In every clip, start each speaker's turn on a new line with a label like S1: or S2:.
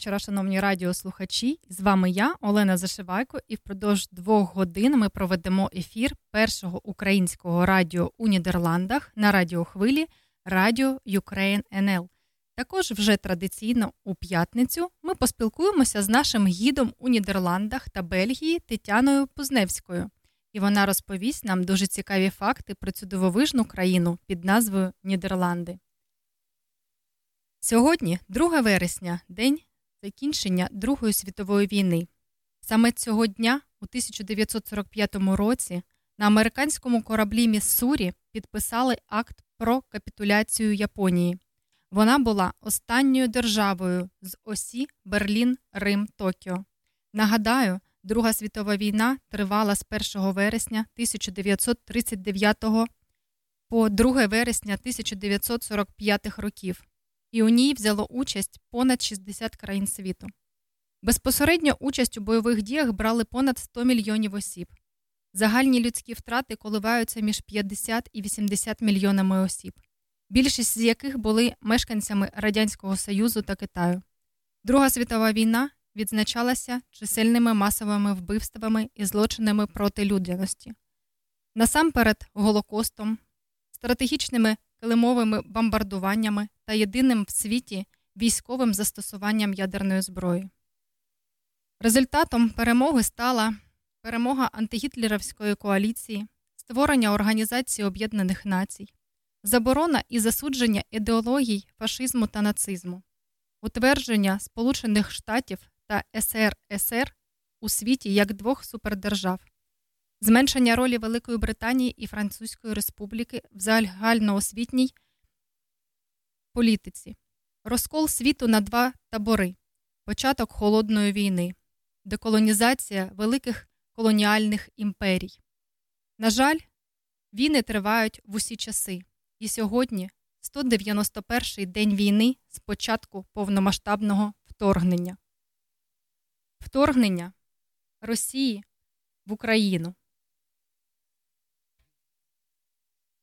S1: Вечора, шановні радіослухачі. З вами я, Олена Зашивайко, і впродовж двох годин ми проведемо ефір першого українського радіо у Нідерландах на радіохвилі Радіо Ukraine НЛ. Також вже традиційно у п'ятницю ми поспілкуємося з нашим гідом у Нідерландах та Бельгії Тетяною Пузневською, і вона розповість нам дуже цікаві факти про цю дивовижну країну під назвою Нідерланди. Сьогодні, 2 вересня, день закінчення Другої світової війни. Саме цього дня, у 1945 році, на американському кораблі Міссурі підписали акт про капітуляцію Японії. Вона була останньою державою з осі Берлін, Рим, Токіо. Нагадаю, Друга світова війна тривала з 1 вересня 1939 по 2 вересня 1945 років і у ній взяло участь понад 60 країн світу. Безпосередньо участь у бойових діях брали понад 100 мільйонів осіб. Загальні людські втрати коливаються між 50 і 80 мільйонами осіб, більшість з яких були мешканцями Радянського Союзу та Китаю. Друга світова війна відзначалася чисельними масовими вбивствами і злочинами проти людяності. Насамперед, Голокостом, стратегічними килимовими бомбардуваннями та єдиним в світі військовим застосуванням ядерної зброї. Результатом перемоги стала перемога антигітлерівської коаліції, створення Організації Об'єднаних Націй, заборона і засудження ідеологій фашизму та нацизму, утвердження Сполучених Штатів та СРСР у світі як двох супердержав, зменшення ролі Великої Британії і Французької Республіки в загальноосвітній політиці, розкол світу на два табори, початок холодної війни, деколонізація великих колоніальних імперій. На жаль, війни тривають в усі часи, і сьогодні 191-й день війни з початку повномасштабного вторгнення. Вторгнення Росії в Україну.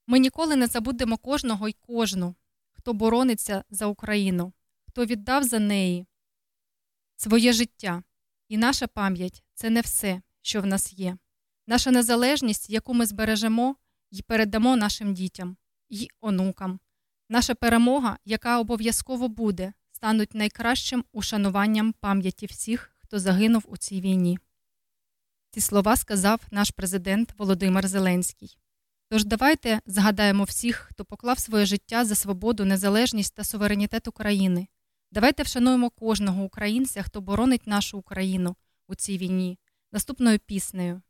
S1: Ми ніколи не забудемо кожного й кожну, хто борониться за Україну, хто віддав за неї своє життя. І наша пам'ять це не все, що в нас є. Наша незалежність, яку ми збережемо і передамо нашим дітям і онукам. Наша перемога, яка обов'язково буде, стануть найкращим ушануванням пам'яті всіх, хто загинув у цій війні. Ці слова сказав наш президент Володимир Зеленський. Тож давайте згадаємо всіх, хто поклав своє життя за свободу, незалежність та суверенітет України. Давайте вшануємо кожного українця, хто боронить нашу Україну у цій війні, наступною піснею.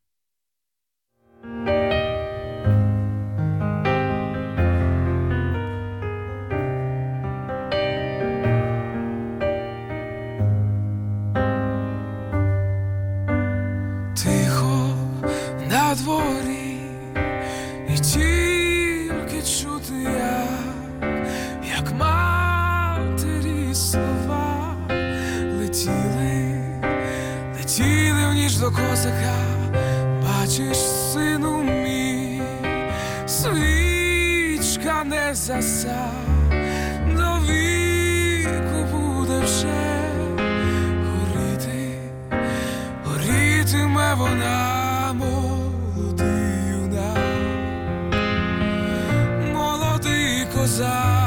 S2: До
S3: козака, бачиш, сину мій, свічка не заса, до віку буде вже горіти, горітиме вона молодий юнак, молодий козак,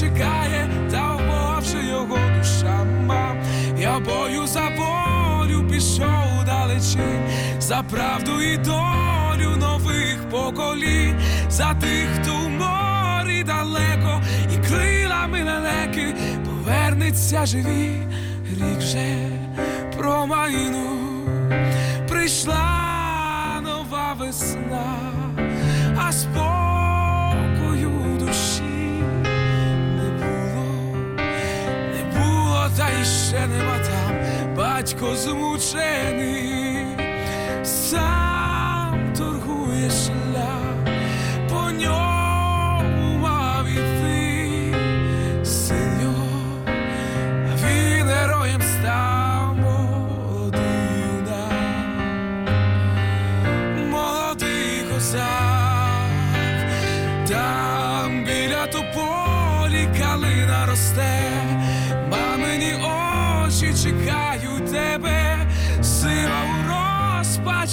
S3: чекає, та вмовче його душа мам. Я бою за волю пішов далечінь, за правду і долю нових поколінь, за тих, хто в морі далеко, і крилами лелеки повернеться живі, рік же промайнув, прийшла нова весна, а спокою та й ще нема там, батько змучений, сам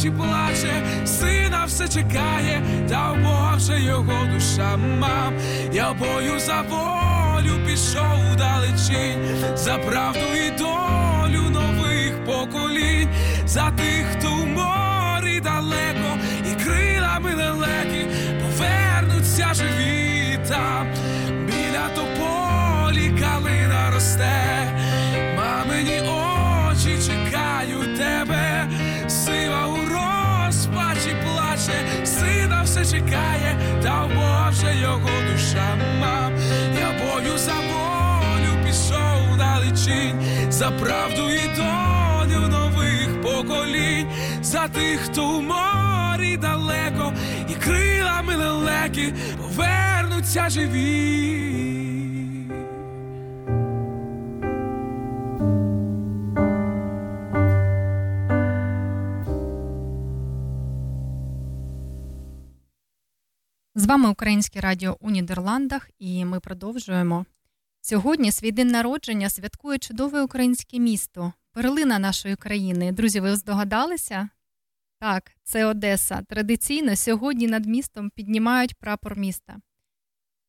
S3: розпачі плаче, сина все чекає, та в Бога вже його душа мам. Я бою за волю пішов далечінь, за правду і долю нових поколінь, за тих, хто в морі далеко, і крилами лелеки повернуться живі там, біля тополі калина росте, мамині чекає, та в його душа мав. Я бою за волю пішов далечінь, за правду і долю нових поколінь, за тих, хто в морі далеко, і крилами лелеки повернуться живі.
S1: Вами Українське радіо у Нідерландах, і ми продовжуємо. Сьогодні свій день народження святкує чудове українське місто, перлина нашої країни. Друзі, ви здогадалися? Так, це Одеса. Традиційно сьогодні над містом піднімають прапор міста.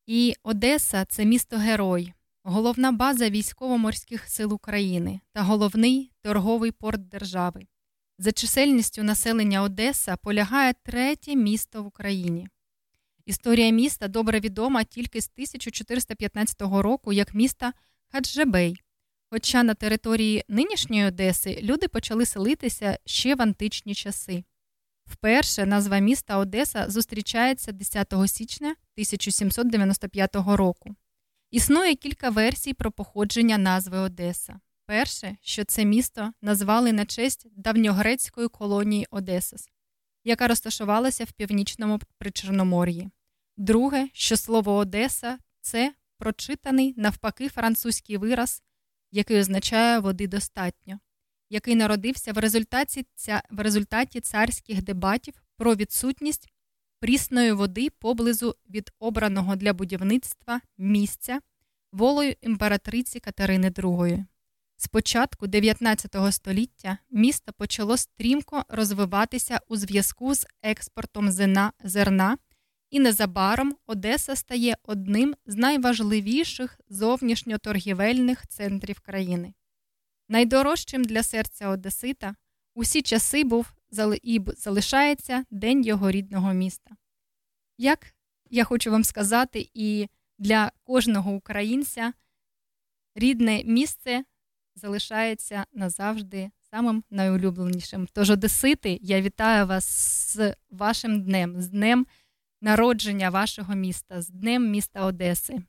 S1: І Одеса це місто герой, головна база військово-морських сил України та головний торговий порт держави. За чисельністю населення Одеса полягає третє місто в Україні. Історія міста добре відома тільки з 1415 року як міста Хаджебей. Хоча на території нинішньої Одеси люди почали селитися ще в античні часи. Вперше назва міста Одеса зустрічається 10 січня 1795 року. Існує кілька версій про походження назви Одеса. Перше, що це місто назвали на честь давньогрецької колонії Одесас, яка розташувалася в північному Причорномор'ї. Друге, що слово Одеса це прочитаний навпаки французький вираз, який означає води достатньо, який народився в результаті, в результаті царських дебатів про відсутність прісної води поблизу від обраного для будівництва місця волею імператриці Катерини II. З початку 19 століття місто почало стрімко розвиватися у зв'язку з експортом зерна, і незабаром Одеса стає одним з найважливіших зовнішньоторгівельних центрів країни. Найдорожчим для серця Одесита усі часи був і залишається День його рідного міста. Як я хочу вам сказати, і для кожного українця рідне місце залишається назавжди самим найулюбленішим. Тож, Одесити, я вітаю вас з вашим днем, з днем народження вашого міста, з Днем міста Одеси.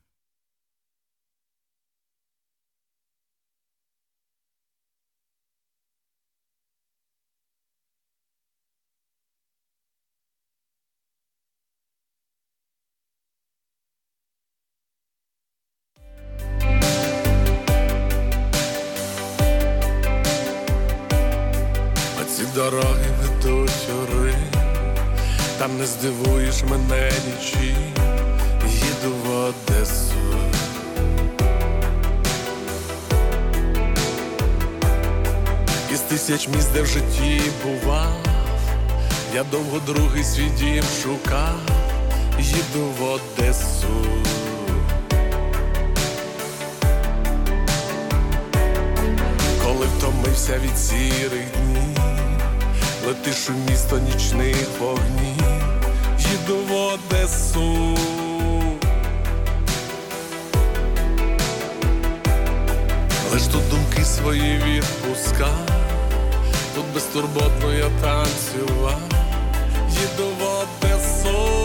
S4: Не здивуєш мене нічим, їду в Одесу. Із тисяч міст, де в житті бував, я довго другий свій дім шукав, їду в Одесу. Коли втомився від сірих днів, летиш у місто нічних вогнів, їду в Одесу. Лиш тут думки свої відпускав, тут безтурботно я танцював, їду в Одесу.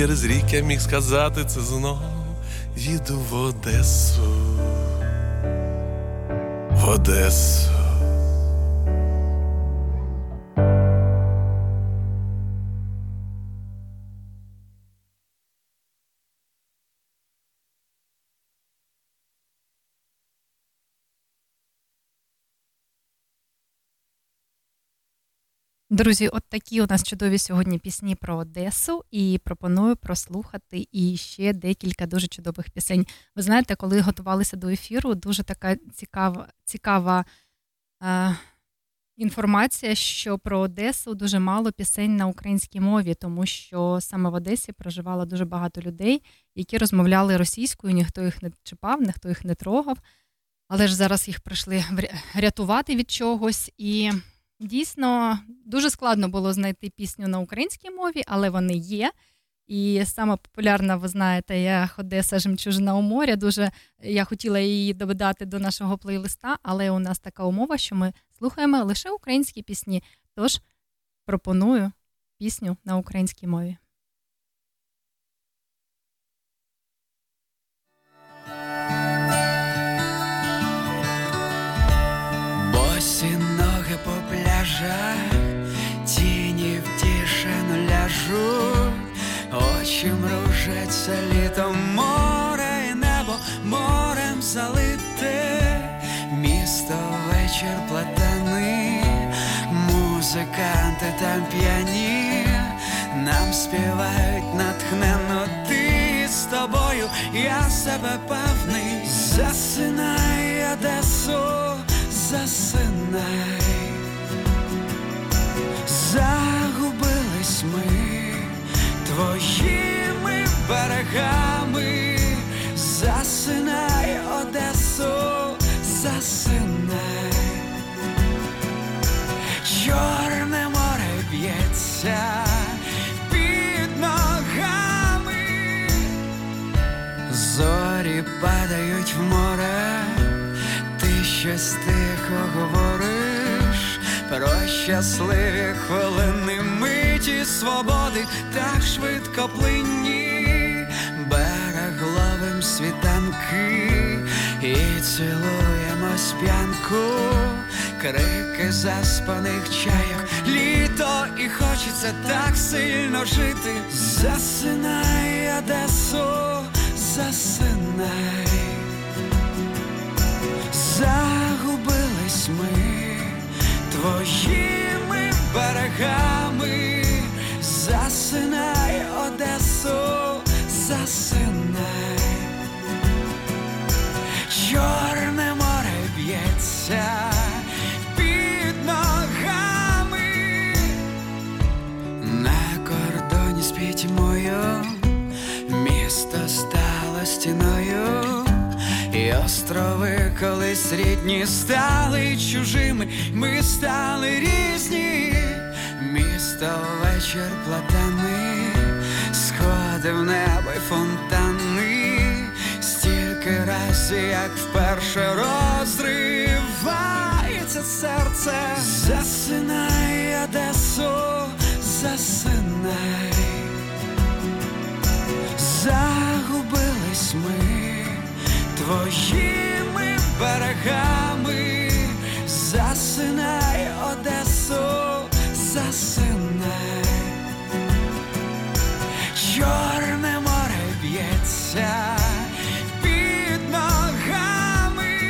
S4: Через рік я міг сказати це знов. Їду в Одесу. В Одесу.
S1: Друзі, от такі у нас чудові сьогодні пісні про Одесу, і пропоную прослухати і ще декілька дуже чудових пісень. Ви знаєте, коли готувалися до ефіру, дуже така цікава, цікава е, інформація, що про Одесу дуже мало пісень на українській мові, тому що саме в Одесі проживало дуже багато людей, які розмовляли російською, ніхто їх не чіпав, ніхто їх не трогав. Але ж зараз їх прийшли рятувати від чогось. І дійсно дуже складно було знайти пісню на українській мові, але вони є. І саме популярна, ви знаєте, я Одеса Жемчужина у моря. Дуже я хотіла її додати до нашого плейлиста, але у нас така умова, що ми слухаємо лише українські пісні. Тож пропоную пісню на українській мові.
S5: Тишину очі мружаться літом море і небо морем залите, місто вечір платани, музиканти там п'яні, нам співають натхненно ти з тобою, я себе певний, засинай Одесу, засинай, загубились ми твоїми берегами, засинай, Одесу, засинай, чорне море б'ється під ногами, зорі падають в море, ти щось тихо говориш про щасливі хвилини свободи так швидко плинні, берег ловим світанки і цілуємо сп'янку, крики заспаних чаяк, літо і хочеться так сильно жити. Засинай, Одесу, засинай, загубились ми твоїми берегами, засинай, Одесу, засинай, чорне море б'ється під ногами, на кордоні з пітьмою, місто стало стіною. І острови колись рідні стали чужими, ми стали різні, місто вечір платани, сходи в небо й фонтани, стільки разів, як вперше розривається серце, засинай, Одесу, засинай, загубились ми твоїми берегами, засинай, Одесу, засинай, б'ється під ногами.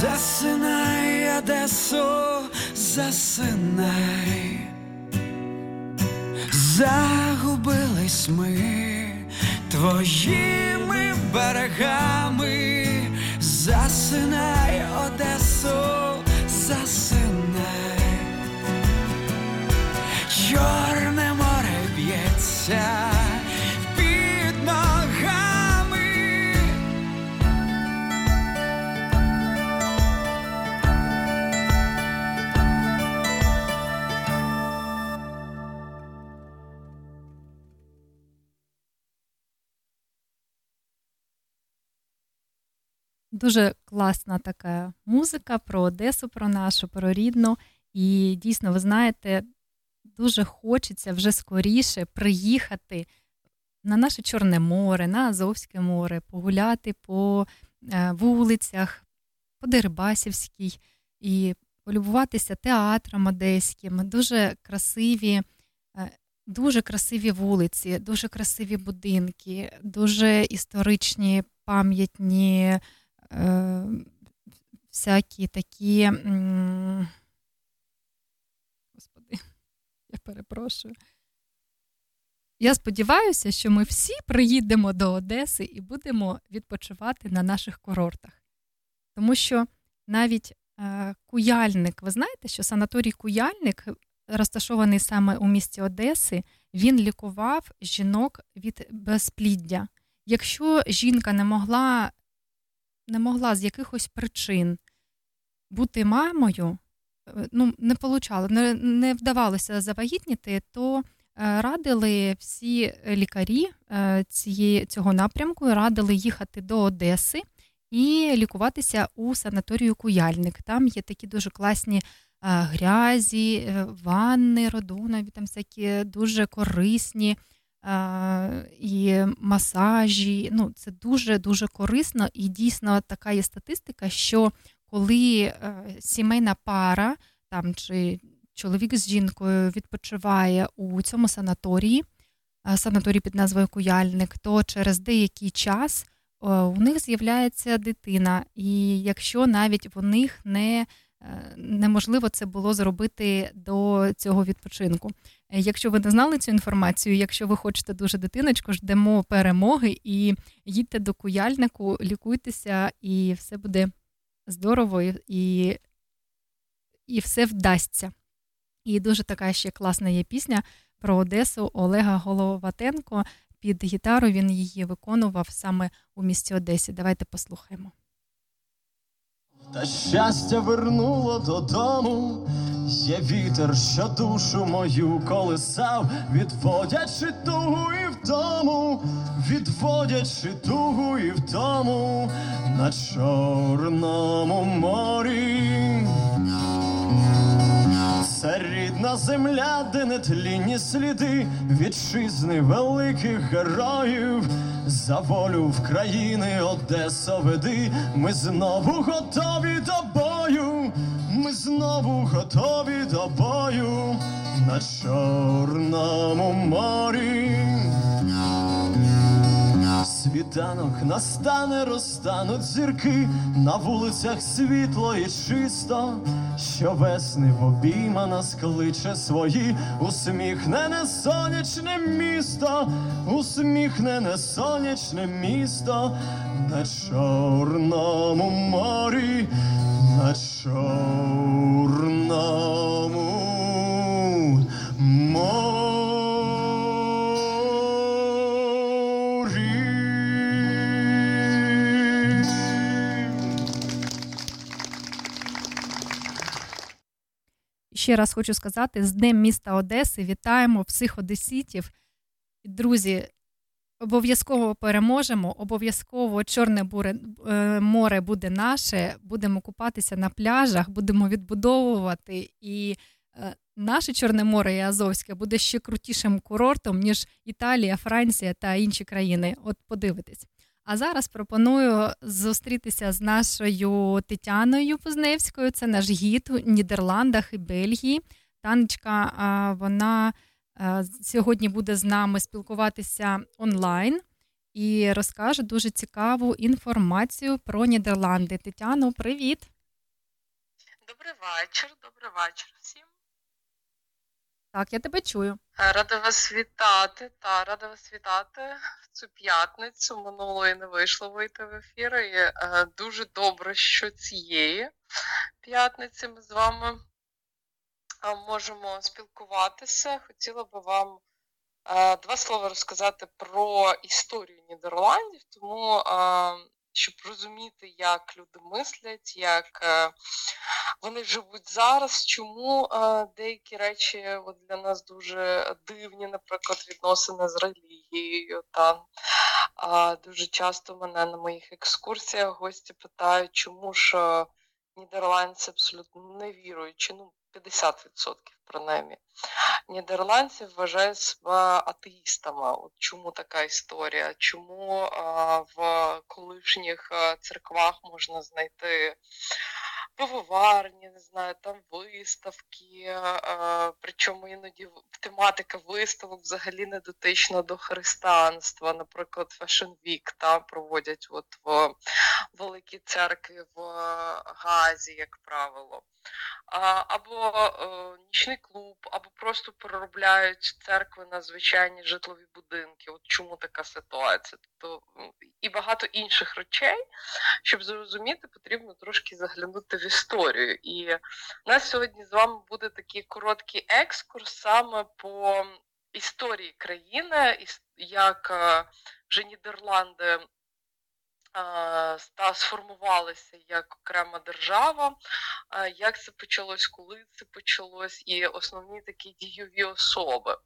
S5: Засинай, Одесу, засинай, загубились ми твоїми берегами, засинай, Одесу, засинай, чорне море б'ється
S1: Дуже класна така музика про Одесу, про нашу, про рідну. І дійсно, ви знаєте, дуже хочеться вже скоріше приїхати на наше Чорне море, на Азовське море, погуляти по е, вулицях, по Дерибасівській і полюбуватися театром одеським. Дуже красиві, е, дуже красиві вулиці, дуже красиві будинки, дуже історичні, пам'ятні. Е, всякі такі. Господи, я перепрошую. Я сподіваюся, що ми всі приїдемо до Одеси і будемо відпочивати на наших курортах. Тому що навіть е, Куяльник, ви знаєте, що санаторій Куяльник, розташований саме у місті Одеси, він лікував жінок від безпліддя. Якщо жінка не могла не могла з якихось причин бути мамою, е, ну, не получала, не, не вдавалося завагітніти, то е, радили всі лікарі е, цієї, цього напрямку, радили їхати до Одеси і лікуватися у санаторію Куяльник. Там є такі дуже класні грязі, ванни, родонові, там всякі дуже корисні і масажі. Ну, Це дуже-дуже корисно, і дійсно така є статистика, що коли е, сімейна пара там чи чоловік з жінкою відпочиває у цьому санаторії, санаторій під назвою Куяльник, то через деякий час у них з'являється дитина, і якщо навіть у них не Е, неможливо це було зробити до цього відпочинку. Якщо ви не знали цю інформацію, якщо ви хочете дуже дитиночку, ждемо перемоги і їдьте до куяльнику, лікуйтеся, і все буде здорово і, і все вдасться. І дуже така ще класна є пісня про Одесу Олега Головатенко. Під гітару він її виконував саме у місті Одесі. Давайте послухаємо.
S6: Та щастя вернуло додому, є вітер, що душу мою колисав, відводячи тугу і втому, відводячи тугу і втому на Чорному морі. Це рідна земля, де не тлінні сліди вітчизни великих героїв. За волю в країни Одеса веди, ми знову готові до бою, ми знову готові до бою на Чорному морі. Світанок настане, розтануть зірки, на вулицях світло і чисто, що весни в обійма нас кличе свої, усміхнене сонячне місто, усміхнене сонячне місто. На Чорному морі, на Чорному
S1: ще раз хочу сказати: з Днем міста Одеси вітаємо всіх одеситів. Друзі, обов'язково переможемо, обов'язково Чорне е, море буде наше. Будемо купатися на пляжах, будемо відбудовувати. І е, наше Чорне море і Азовське буде ще крутішим курортом, ніж Італія, Франція та інші країни. От подивитись. А зараз пропоную зустрітися з нашою Тетяною Позневською. Це наш гід у Нідерландах і Бельгії. Танечка, вона сьогодні буде з нами спілкуватися онлайн і розкаже дуже цікаву інформацію про Нідерланди. Тетяно, привіт!
S7: Добрий вечір, добрий вечір всім.
S1: Так, я тебе чую.
S7: Рада вас вітати. Та рада вас вітати цю п'ятницю. Минулої не вийшло вийти в ефір. І е, дуже добре, що цієї п'ятниці ми з вами е, можемо спілкуватися. Хотіла би вам е, два слова розказати про історію Нідерландів, тому щоб розуміти, як люди мислять, як е, вони живуть зараз, чому е, деякі речі от для нас дуже дивні, наприклад, відносини з релігією. Та, Дуже часто мене на моїх екскурсіях гості питають, чому ж е, нідерландці абсолютно не віруючи, ну 50% принаймні, нідерландці вважають себе атеїстами. От Чому така історія? Чому а, в колишніх церквах можна знайти пивоварні, не знаю, там виставки, причому іноді тематика виставок взагалі не дотична до християнства. Наприклад, Fashion Week там проводять от в великій церкві в Газі, як правило. Або е, нічний клуб, або просто переробляють церкви на звичайні житлові будинки. От чому така ситуація? Тобто і багато інших речей, щоб зрозуміти, потрібно трошки заглянути в історію. І у нас сьогодні з вами буде такий короткий екскурс саме по історії країни, як е, вже Нідерланди та сформувалися як окрема держава, як це почалось, коли це почалось, і основні такі дійові особи.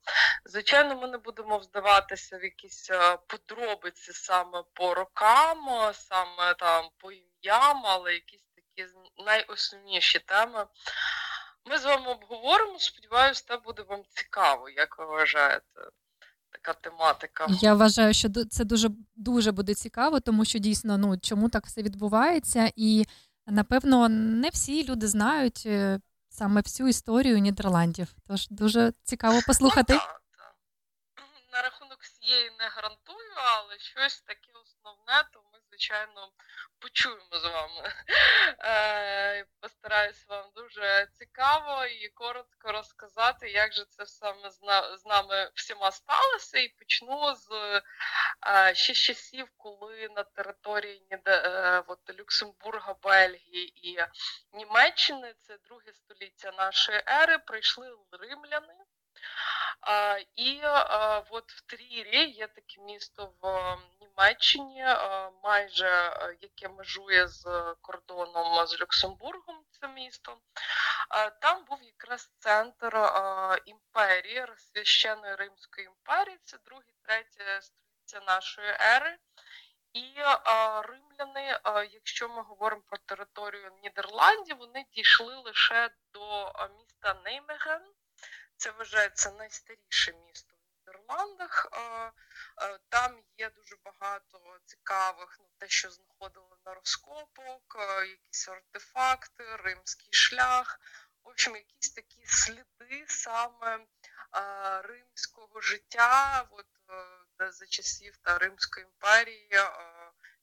S7: Звичайно, ми не будемо вздаватися в якісь подробиці саме по рокам, саме там по ім'ям, але якісь такі найосновніші теми. Ми з вами обговоримо. Сподіваюся, це буде вам цікаво, як ви вважаєте така тематика.
S1: Я вважаю, що це дуже дуже буде цікаво, тому що дійсно ну чому так все відбувається, і напевно не всі люди знають е, саме всю історію Нідерландів. Тож дуже цікаво послухати. Ну, так,
S7: так. На рахунок всієї не гарантую, але щось таке основне, то ми звичайно, почуємо з вами. Е, Постараюсь вам дуже цікаво і коротко розказати, як же це саме з нами всіма сталося. І почну з е, ще часів, коли на території е, от, Люксембурга, Бельгії і Німеччини, це друге століття нашої ери, прийшли римляни. І от в Трірі є таке місто в Німеччині, майже яке межує з кордоном з Люксембургом. Це місто. Там був якраз центр імперії, священної Римської імперії, це друге, третє століття нашої ери. І римляни, якщо ми говоримо про територію Нідерландів, вони дійшли лише до міста Неймеген. Це вважається найстаріше місто Нідерландах. Там є дуже багато цікавих, ну те, що знаходили на розкопок, якісь артефакти, римський шлях. В общем, якісь такі сліди саме римського життя, от е, за часів та Римської імперії,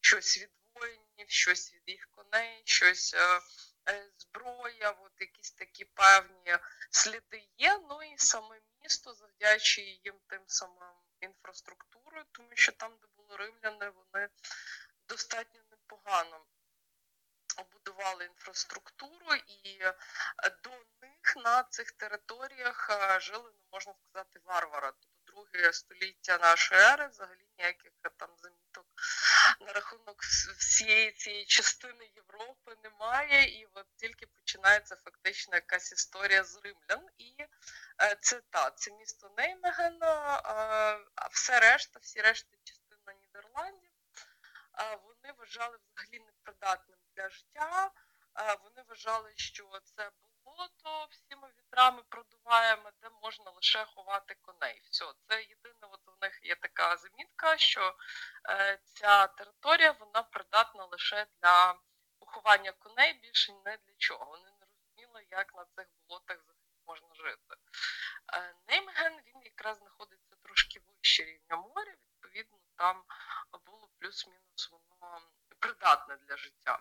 S7: щось від воїнів, щось від їх коней, щось е, Е, зброя, от якісь такі певні сліди є. Ну і саме місто завдячує їм тим самим інфраструктурою, тому що там, де були римляни, вони достатньо непогано будували інфраструктуру, і до них на цих територіях е, жили, ну можна сказати, варвара. Тобто друге століття нашої ери взагалі ніяких там заміток на рахунок всієї цієї частини Європи немає, і от тільки починається фактично якась історія з римлян. І е, це та це місто Неймеген, а все решта, всі решта частина Нідерландів, вони вважали взагалі непридатним для життя. Вони вважали, що це болото всіми вітрами продуваємо, де можна лише ховати коней. Все, це єдине, от у них є така замітка, що е, ця територія вона придатна лише для поховання коней, більше не для чого. Вони не розуміли, як на цих болотах можна жити. Е, Неймген він якраз знаходиться трошки вище рівня моря, відповідно, там було плюс-мінус воно придатне для життя.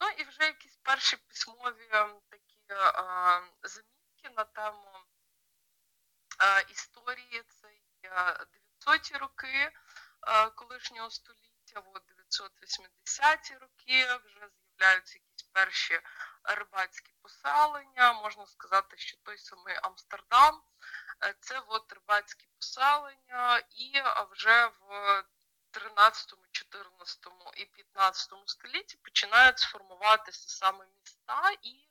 S7: Ну і вже якісь перші письмові такі а, замітки на тему історії це 900-ті роки колишнього століття, 980-ті роки вже з'являються якісь перші рибацькі поселення. Можна сказати, що той самий Амстердам е, це от рибацькі поселення, і вже в 13, 14 і 15 столітті починають сформуватися саме міста, і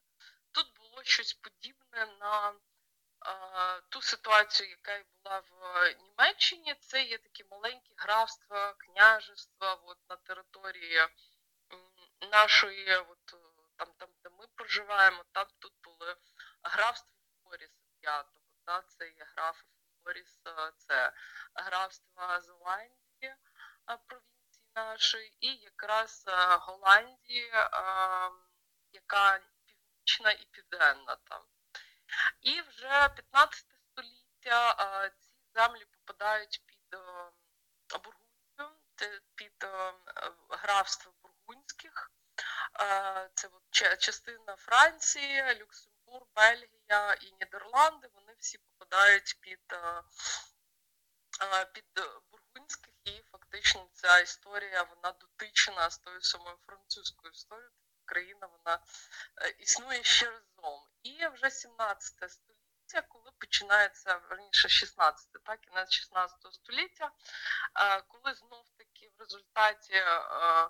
S7: тут було щось подібне на е, ту ситуацію, яка і була в Німеччині. Це є такі маленькі графства, княжества от, на території нашої, от, там, там, де ми проживаємо, там тут були графства Флоріса 5, да, це є графи Флоріса, це графства Зеландії провінції нашої, і якраз Голландії, яка північна і південна там. І вже 15 століття ці землі попадають під Бургундію, під графство бургундських. Це частина Франції, Люксембург, Бельгія і Нідерланди. Вони всі попадають під під бургундських і фактично ця історія вона дотична з тою самою французькою історією. Країна вона е, існує ще разом. І вже 17 століття, коли починається верніше 16, так і на 16 століття, е, коли знов таки в результаті е,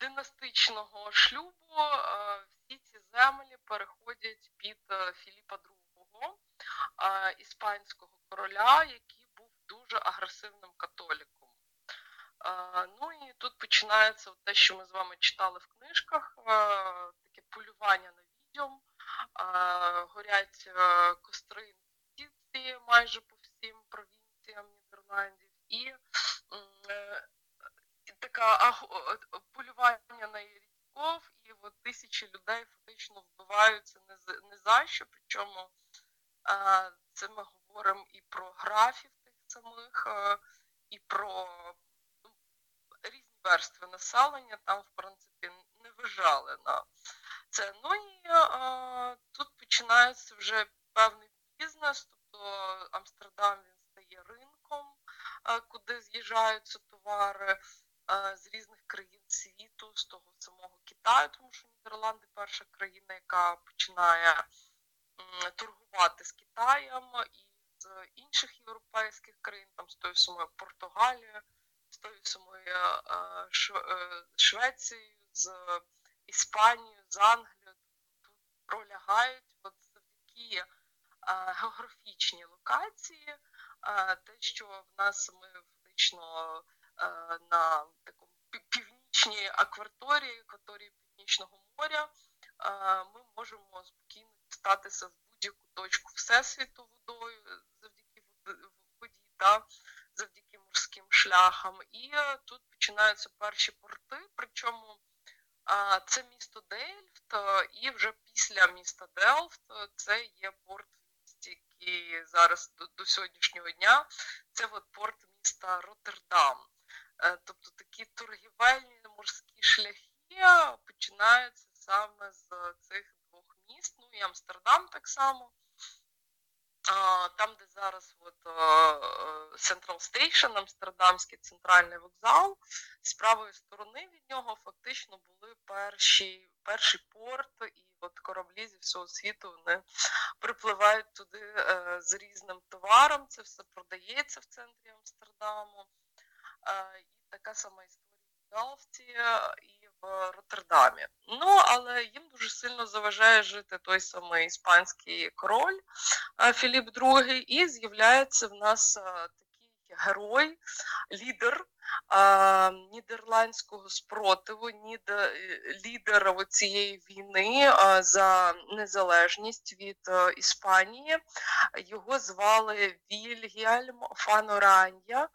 S7: династичного шлюбу всі ці землі переходять під Філіпа II, іспанського короля, який був дуже агресивним католіком. Ну і тут починається те, що ми з вами читали в книжках, таке полювання на відьом, горять костри інквізиції майже по всім провінціям Нідерландів, і е, така полювання на ріков, і от тисячі людей фактично вбиваються не за що, причому це ми говоримо і про графів тих самих, і про верстви населення там, в принципі, не вижали на це. Ну і а, тут починається вже певний бізнес, тобто Амстердам він стає ринком, а, куди з'їжджаються товари а, з різних країн світу, з того самого Китаю, тому що Нідерланди перша країна, яка починає м, торгувати з Китаєм і з інших європейських країн, там з тою самою Португалією, тою самою е, Швецією, з Іспанією, з Англією. Тут пролягають от завдяки е, географічній локації, е, те, що в нас ми фактично на такому північній акваторії, акваторії Північного моря, ми можемо спокійно дістатися в будь-яку точку всесвіту водою завдяки воді, та завдяки шляхам. І е, тут починаються перші порти. Причому це місто Дельфт, е, і вже після міста Делфт е, це є порт який зараз до, до сьогоднішнього дня. Це от порт міста Роттердам. Тобто такі торгівельні морські шляхи починаються саме з цих двох міст. Ну і Амстердам так само. Там, де зараз от, Central Station, Амстердамський центральний вокзал, з правої сторони від нього фактично були перші, перший порт, і от кораблі зі всього світу вони припливають туди е, з різним товаром. Це все продається в центрі Амстердаму. Е, і така сама історія в Галфті і в Роттердамі. Ну, але їм дуже сильно заважає жити той самий іспанський король Філіп II, і з'являється в нас такий герой, лідер нідерландського спротиву, лідер цієї війни за незалежність від Іспанії. Його звали Вільгельм Фаноранья,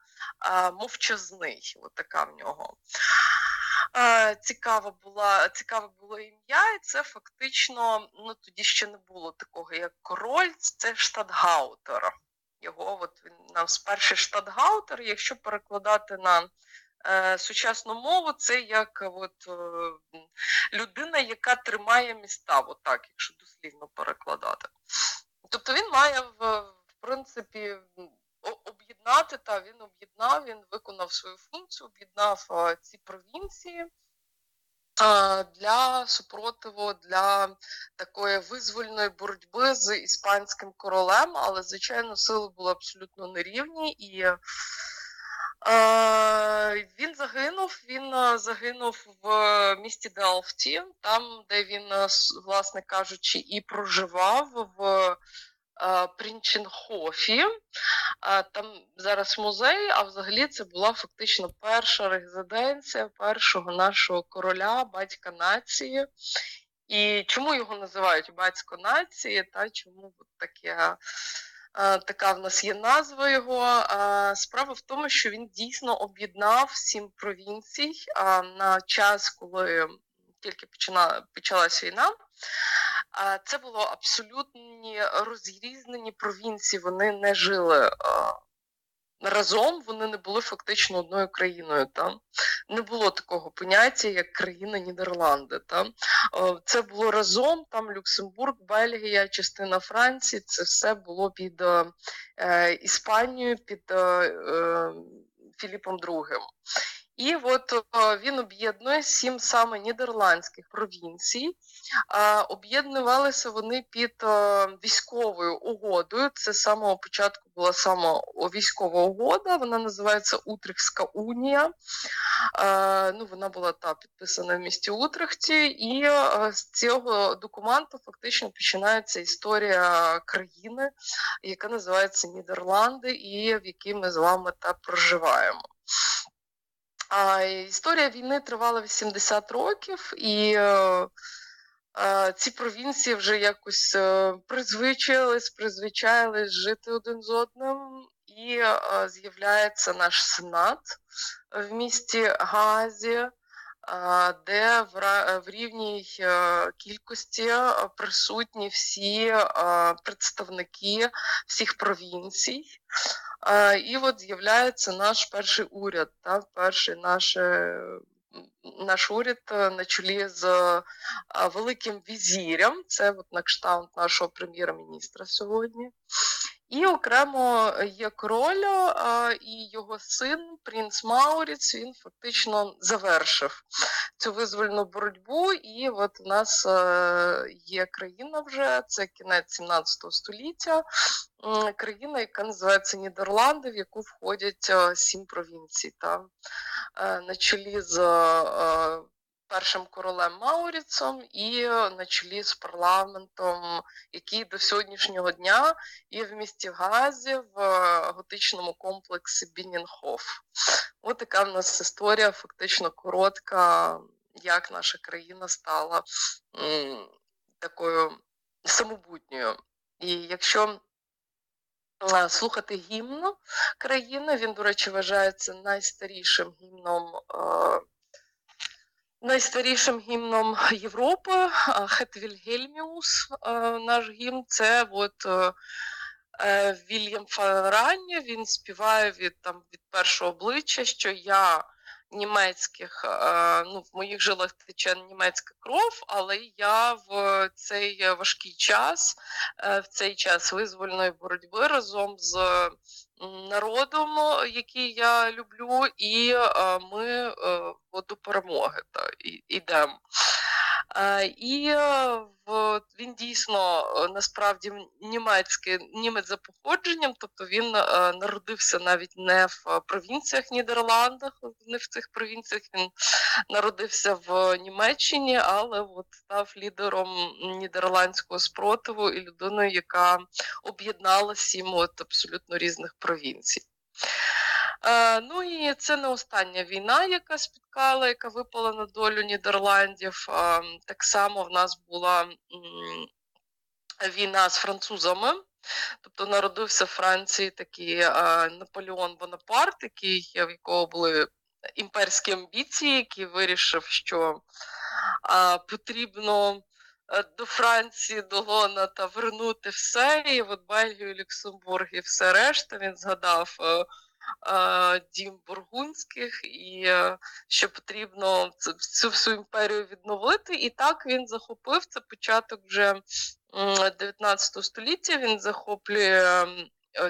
S7: мовчазний. От в нього. Цікаве була, цікаве було ім'я, і це фактично, ну тоді ще не було такого, як король, це штатгаутер. Його от він нам перший штатгаутер, якщо перекладати на е, сучасну мову, це як от, е, людина, яка тримає міста, от так, якщо дослівно перекладати. Тобто він має в, в принципі об'єднати, та він об'єднав, він виконав свою функцію, об'єднав ці провінції для супротиву, для такої визвольної боротьби з іспанським королем, але, звичайно, сили були абсолютно нерівні і. Він загинув. Він загинув в місті Делфті, там, де він, власне кажучи, і проживав в Прінченхофі. Там зараз музей, а взагалі це була фактично перша резиденція першого нашого короля, батька нації. І чому його називають батько нації? Та чому таке? Така в нас є назва його. Справа в тому, що він дійсно об'єднав сім провінцій на час, коли тільки почалась війна. Це було абсолютні розрізнені провінції. Вони не жили разом, вони не були фактично одною країною. Там не було такого поняття, як країна Нідерланди. Там це було разом. Там Люксембург, Бельгія, частина Франції. Це все було під е, Іспанією, під е, Філіпом II. І от він об'єднує сім саме нідерландських провінцій. Об'єднувалися вони під військовою угодою. Це з самого початку була сама військова угода, вона називається Утрехська унія. Ну, Вона була та підписана в місті Утрехті, і з цього документу фактично починається історія країни, яка називається Нідерланди, і в якій ми з вами та проживаємо. А історія війни тривала 80 років, і е, е, ці провінції вже якось е, призвичаїлись, призвичаїлись жити один з одним, і е, з'являється наш сенат в місті Газі. Де в рівній кількості присутні всі представники всіх провінцій. І от з'являється наш перший уряд, та, перший наш наш уряд на чолі з великим візірем, це от на кшталт нашого прем'єр-міністра сьогодні. І окремо є король і його син, принц Мауріц, він фактично завершив цю визвольну боротьбу. І от у нас е, є країна вже, це кінець 17 століття, країна, яка називається Нідерланди, в яку входять е, сім провінцій. Та, е, на чолі з першим королем Мауріцом і на чолі з парламентом, який до сьогоднішнього дня є в місті Газі в готичному комплексі Бінінхоф. Ось така в нас історія, фактично коротка, як наша країна стала м, такою самобутньою. І якщо Слухати гімн країни, він, до речі, вважається найстарішим гімном Найстарішим гімном Європи Хетвільгельміус, наш гімн, це от е, е, Вільям Фаранні, він співає від там від першого обличчя, що я німецьких, е, ну, в моїх жилах тече німецька кров, але я в цей важкий час, в цей час визвольної боротьби разом з народом, який я люблю, і ми до перемоги та, йдемо. І він дійсно насправді німецький німець за походженням, тобто він народився навіть не в провінціях Нідерландах, не в цих провінціях він народився в Німеччині, але от став лідером нідерландського спротиву і людиною, яка об'єднала сім от абсолютно різних провінцій. Е, ну і це не остання війна, яка спіткала, яка випала на долю Нідерландів. Е, так само в нас була війна з французами. Тобто народився в Франції такий е, Наполеон Бонапарт, який, в якого були імперські амбіції, який вирішив, що потрібно до Франції, до Лона та вернути все. І от Бельгію, Люксембург і все решта він згадав дім бургунських, і е, що потрібно цю всю імперію відновити. І так він захопив це початок вже 19 століття. Він захоплює.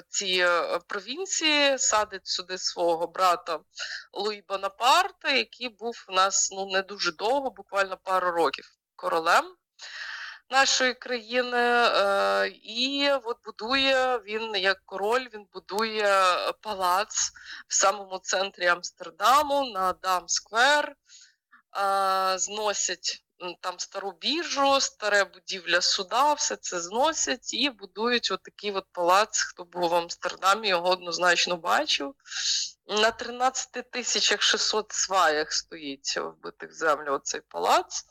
S7: Ці е, провінції садить сюди свого брата Луї Бонапарта, який був у нас ну не дуже довго, буквально пару років королем нашої країни, е, і от будує він як король, він будує палац в самому центрі Амстердаму на Дам-сквер, зносять. Там стару біржу, старе будівля суда, все це зносять і будують отакий от палац. Хто був в Амстердамі, його однозначно бачив. На 13 тисячах 600 сваях стоїть вбитих землю оцей палац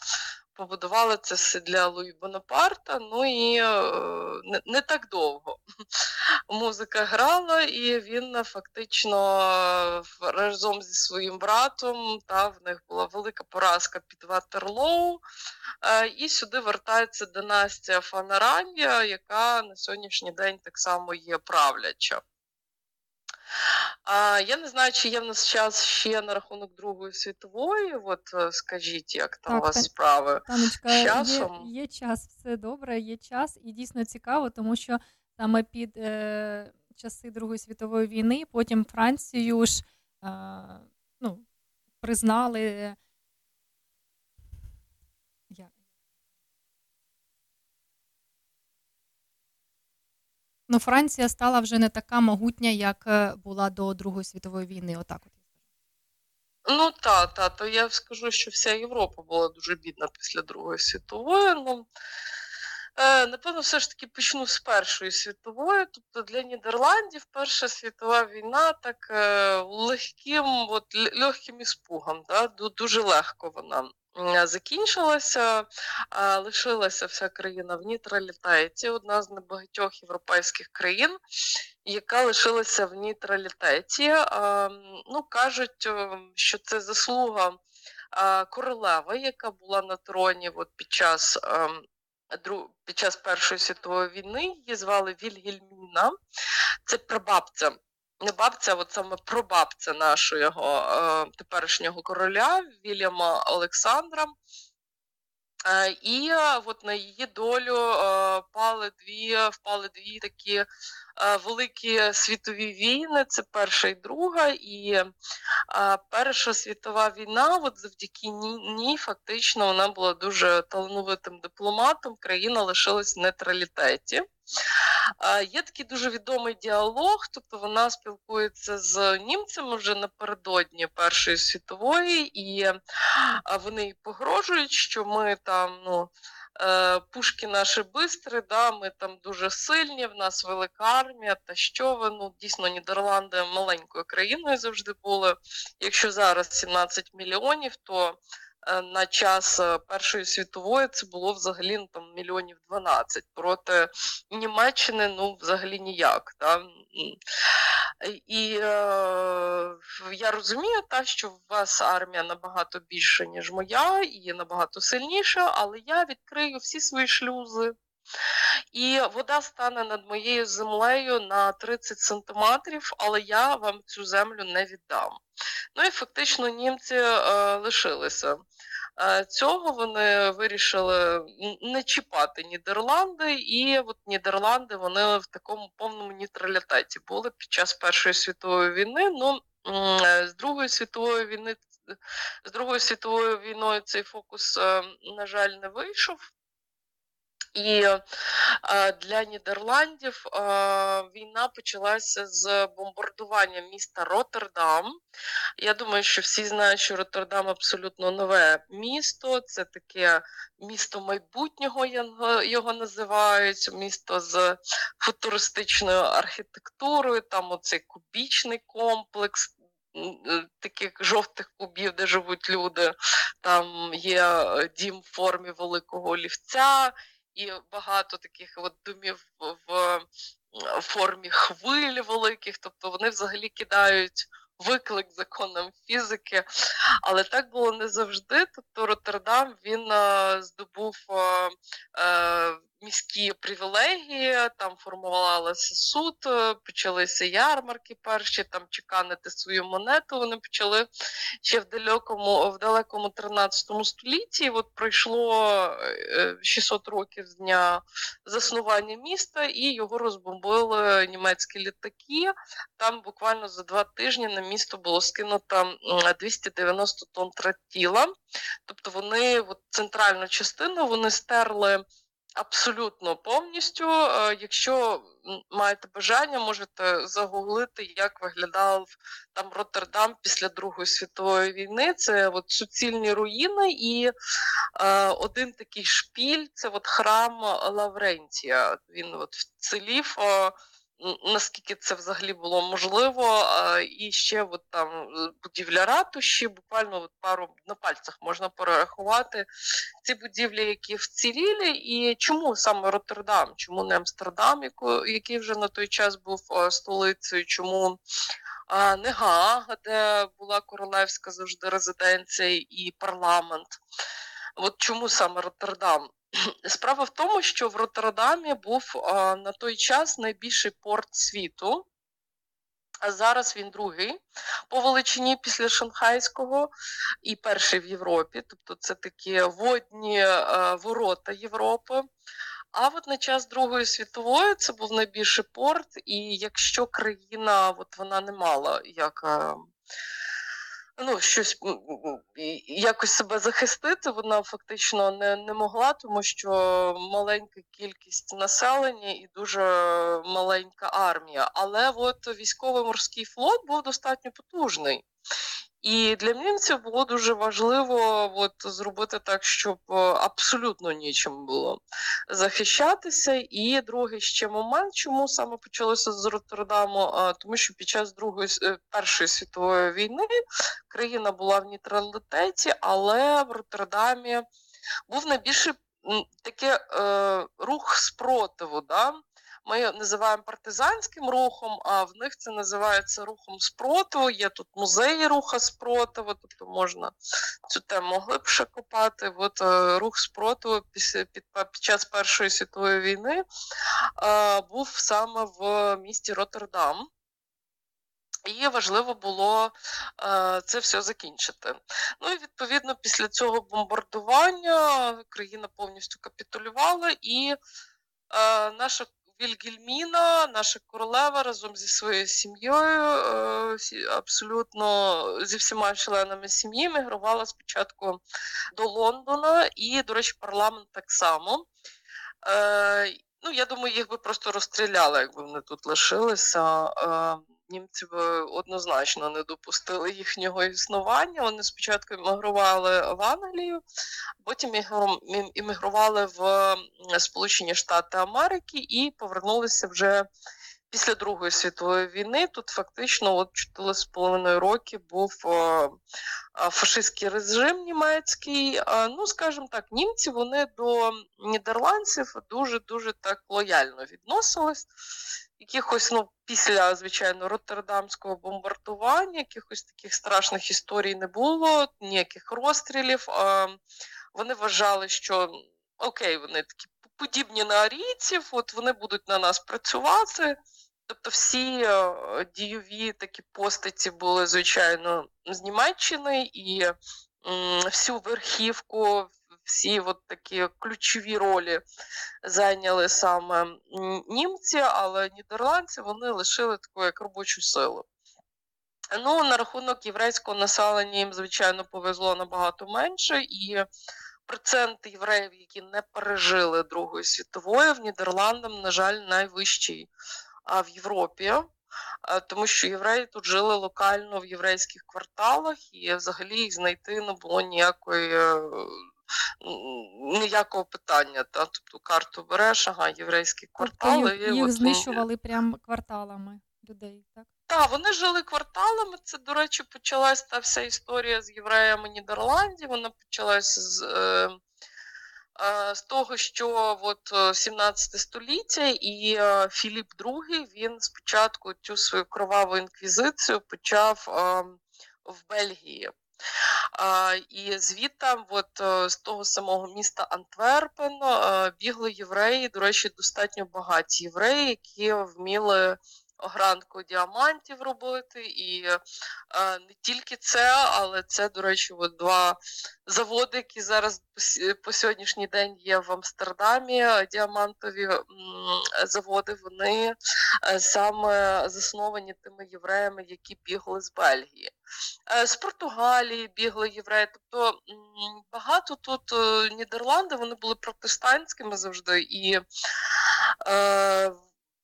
S7: побудували це все для Луї Бонапарта, ну і е, не, не так довго. Музика грала, і він фактично е, разом зі своїм братом, та в них була велика поразка під Ватерлоу. Е, і сюди вертається династія ван Оранія, яка на сьогоднішній день так само є правляча. А, Я не знаю, чи є в нас час ще на рахунок Другої світової. От е, скажіть, як там так, у вас справи
S1: Танечка, з часом? Є, є час, все добре, є час, і дійсно цікаво, тому що саме під е, часи Другої світової війни потім Францію ж е, ну, признали. Ну, Франція стала вже не така могутня, як е, була до Другої світової війни. Отак от.
S7: Ну так, та, то я скажу, що вся Європа була дуже бідна після Другої світової. Ну, е, Напевно, все ж таки почну з Першої світової. Тобто для Нідерландів Перша світова війна так е, легким, от, легким іспугом. Да? Дуже легко вона закінчилася, лишилася вся країна в нейтралітеті, одна з небагатьох європейських країн, яка лишилася в нейтралітеті. Ну, Кажуть, що це заслуга королева, яка була на троні от під час під час Першої світової війни. Її звали Вільгельміна. Це прабабця. Не бабця, от саме прабабця нашого е, теперішнього короля Вільяма Олександра. Е, і е, от на її долю е, пали дві, впали дві такі великі світові війни. Це перша і друга. І Перша світова війна, от завдяки ній, фактично вона була дуже талановитим дипломатом. Країна лишилась в нейтралітеті. Є такий дуже відомий діалог, тобто вона спілкується з німцями вже напередодні Першої світової, і вони їй погрожують, що ми там ну. Е, пушки наші бистрі, да, ми там дуже сильні, в нас велика армія, та що ви, ну, дійсно, Нідерланди маленькою країною завжди були. Якщо зараз 17 мільйонів, то на час е, Першої світової це було взагалі ну, там мільйонів 12. Проти Німеччини ну взагалі ніяк. Да? І е, я розумію, та, що у вас армія набагато більша, ніж моя, і набагато сильніша, але я відкрию всі свої шлюзи. І вода стане над моєю землею на 30 сантиметрів, але я вам цю землю не віддам. Ну і фактично німці е, лишилися. Е, цього вони вирішили не чіпати Нідерланди, і от Нідерланди вони в такому повному нейтралітеті були під час Першої світової війни. Ну з Другої світової війни з Другою світовою війною цей фокус, е, на жаль, не вийшов. І е, для Нідерландів е, війна почалася з бомбардування міста Роттердам. Я думаю, що всі знають, що Роттердам абсолютно нове місто. Це таке місто майбутнього його називають, місто з футуристичною архітектурою, там оцей кубічний комплекс. Е, таких жовтих кубів, де живуть люди, там є дім в формі великого олівця, і багато таких от домів в формі хвиль великих, тобто вони взагалі кидають виклик законам фізики, але так було не завжди. Тобто Роттердам він здобув е, міські привілегії, там формувалася суд, почалися ярмарки перші, там чеканити свою монету. Вони почали ще в далекому в далекому 13 столітті. От пройшло 600 років з дня заснування міста, і його розбомбили німецькі літаки. Там буквально за два тижні на місто було скинуто 290 тонн тротіла. Тобто вони от, центральну частину вони стерли. Абсолютно повністю. Е, якщо маєте бажання, можете загуглити, як виглядав там Роттердам після Другої світової війни. Це от суцільні руїни, і е, один такий шпіль це от храм Лаврентія. Він от вцілів. Е, наскільки це взагалі було можливо, і ще от там е, будівля ратуші, буквально от пару на пальцях можна перерахувати ці будівлі, які вціліли, і чому саме Роттердам, чому не Амстердам, який вже на той час був е, столицею, чому не Гаага, де була королевська завжди резиденція і парламент. От чому саме Роттердам? Справа в тому, що в Роттердамі був а, на той час найбільший порт світу. А зараз він другий по величині після Шанхайського і перший в Європі. Тобто це такі водні а, ворота Європи. А от на час Другої світової це був найбільший порт, і якщо країна от вона не мала як ну, щось якось себе захистити, вона фактично не не могла, тому що маленька кількість населення і дуже маленька армія. Але от військово-морський флот був достатньо потужний. І для німців було дуже важливо от, зробити так, щоб е, абсолютно нічим було захищатися. І другий ще момент, чому саме почалося з Роттердаму, тому що під час другої е, першої світової війни країна була в нейтралітеті, але в Роттердамі був найбільший таке е, рух спротиву. Да? Ми називаємо партизанським рухом, а в них це називається рухом спротиву. Є тут музеї руха спротиву, тобто можна цю тему глибше копати. От е, рух спротиву після під, під час Першої світової війни е, був саме в місті Роттердам. І важливо було е, це все закінчити. Ну і відповідно після цього бомбардування країна повністю капітулювала, і е, наша Вільгельміна, наша королева разом зі своєю сім'єю, е, абсолютно зі всіма членами сім'ї, мігрувала спочатку до Лондона, і, до речі, парламент так само. Е, Ну, я думаю, їх би просто розстріляли, якби вони тут лишилися. Е, німці б однозначно не допустили їхнього існування. Вони спочатку іммігрували в Англію, потім іммігрували в Сполучені Штати Америки і повернулися вже. Після Другої світової війни тут фактично от 4,5 роки був фашистський режим німецький. Ну, скажімо так, німці вони до нідерландців дуже дуже так лояльно відносились якихось, ну, після, звичайно, Роттердамського бомбардування, якихось таких страшних історій не було, ніяких розстрілів. Вони вважали, що окей, вони такі подібні на арійців, от вони будуть на нас працювати. Тобто всі е, дійові такі постаті були, звичайно, з Німеччини і всю верхівку, всі от такі ключові ролі зайняли саме німці, але нідерландці вони лишили таку як робочу силу. Ну, на рахунок єврейського населення їм, звичайно, повезло набагато менше, і процент євреїв, які не пережили Другої світової, в Нідерландах, на жаль, найвищий в Європі. Тому що євреї тут жили локально в єврейських кварталах, і взагалі їх знайти не було ніякої ніякого питання. Та? Тобто карту береш, ага, єврейські квартали.
S1: Тобто їх, їх знищували прямо кварталами людей, так?
S7: Так, вони жили кварталами. Це, до речі, почалась та вся історія з євреями Нідерландів. Вона почалася з. Е, е з того, що от 17 е, століття і е, Філіп II, він спочатку цю свою кроваву інквізицію почав в Бельгії. І звідти, от е, з того самого міста Антверпен, е, бігли євреї, до речі, достатньо багаті євреї, які вміли огранку діамантів робити, і е, не тільки це, але це, до речі, от два заводи, які зараз по сьогоднішній день є в Амстердамі. Діамантові заводи, вони е, саме засновані тими євреями, які бігли з Бельгії. Е, з Португалії бігли євреї. Тобто багато тут е, Нідерланди вони були протестантськими завжди і. Е,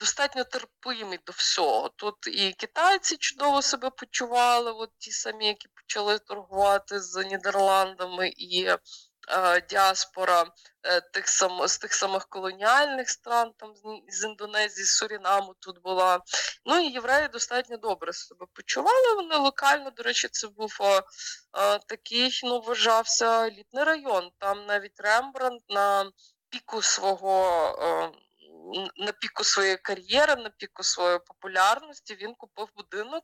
S7: достатньо терпимі до всього. Тут і китайці чудово себе почували, от ті самі, які почали торгувати з Нідерландами, і е, діаспора е, тих сам, з тих самих колоніальних стран, там з Індонезії, з Сурінаму тут була. Ну і євреї достатньо добре себе почували. Вони локально, до речі, це був е, такий, ну, вважався літний район. Там навіть Рембрандт на піку свого. На піку своєї кар'єри, на піку своєї популярності він купив будинок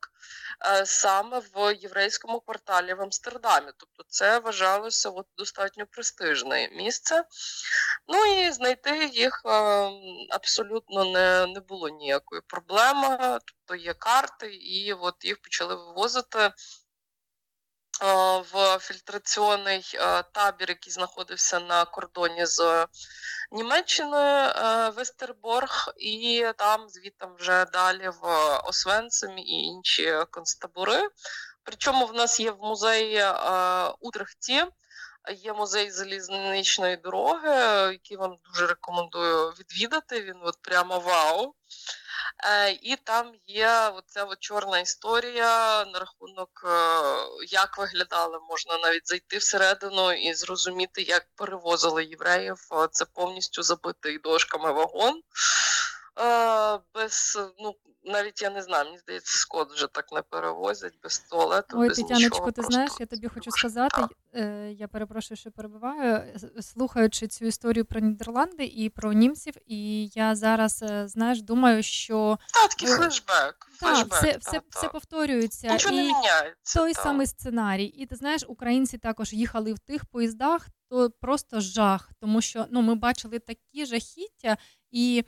S7: е, саме в єврейському кварталі в Амстердамі. Тобто це вважалося от, достатньо престижне місце. Ну і знайти їх е, абсолютно не не було ніякої проблеми. Тобто є карти, і от їх почали вивозити. Е, в фільтраційний е, табір, який знаходився на кордоні з Німеччиною е, Вестерборг, і там звідти вже далі в Освенцим і інші концтабори. Причому в нас є в музеї Утрехті, є музей залізничної дороги, який вам дуже рекомендую відвідати. Він от прямо вау. Е, і там є оця от чорна історія на рахунок, е, як виглядали, можна навіть зайти всередину і зрозуміти, як перевозили євреїв. Це повністю забитий дошками вагон. Е, без, ну, навіть я не знаю, мені здається, скот вже так не перевозять без туалету.
S1: Ой,
S7: без
S1: Тетяночко,
S7: нічого,
S1: ти знаєш, я тобі хочу сказати, е, я перепрошую, що перебиваю, слухаючи цю історію про Нідерланди і про німців, і я зараз, е, знаєш, думаю, що
S7: Та, такий флешбек.
S1: так,
S7: флешбек,
S1: все,
S7: та,
S1: все,
S7: та.
S1: все повторюється.
S7: Нічого не міняється.
S1: той
S7: та.
S1: самий сценарій. І ти знаєш, українці також їхали в тих поїздах, то просто жах, тому що ну, ми бачили такі жахіття, і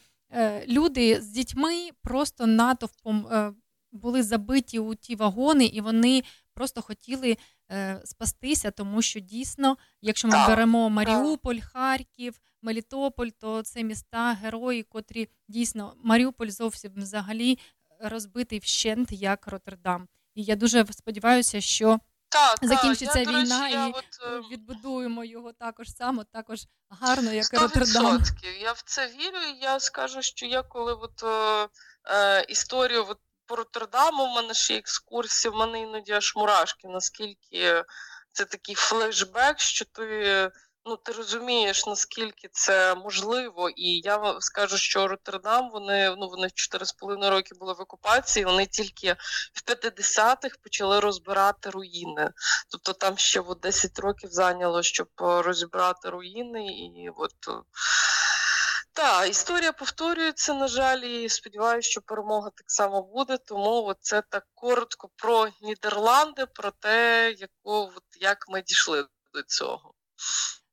S1: люди з дітьми просто натовпом е, були забиті у ті вагони, і вони просто хотіли е, спастися, тому що дійсно, якщо ми беремо Маріуполь, Харків, Мелітополь, то це міста герої, котрі дійсно Маріуполь зовсім взагалі розбитий вщент як Роттердам. І я дуже сподіваюся, що
S7: Та, та,
S1: закінчиться
S7: я, речі,
S1: війна
S7: я
S1: і
S7: от, е,
S1: відбудуємо його також само, також гарно, як і
S7: Сто
S1: Роттердам.
S7: Я в це вірю. і Я скажу, що я коли от, е, е, історію от, по Роттердаму, в мене ще екскурсії, в мене іноді аж мурашки, наскільки це такий флешбек, що ти. Ну, ти розумієш, наскільки це можливо, і я скажу, що Роттердам, вони ну вони 4,5 роки були в окупації. Вони тільки в 50-х почали розбирати руїни. Тобто там ще от 10 років зайняло, щоб е, розібрати руїни, і от е, та історія повторюється, на жаль, і сподіваюся, що перемога так само буде. Тому це так коротко про Нідерланди, про те, яку от як ми дійшли до цього.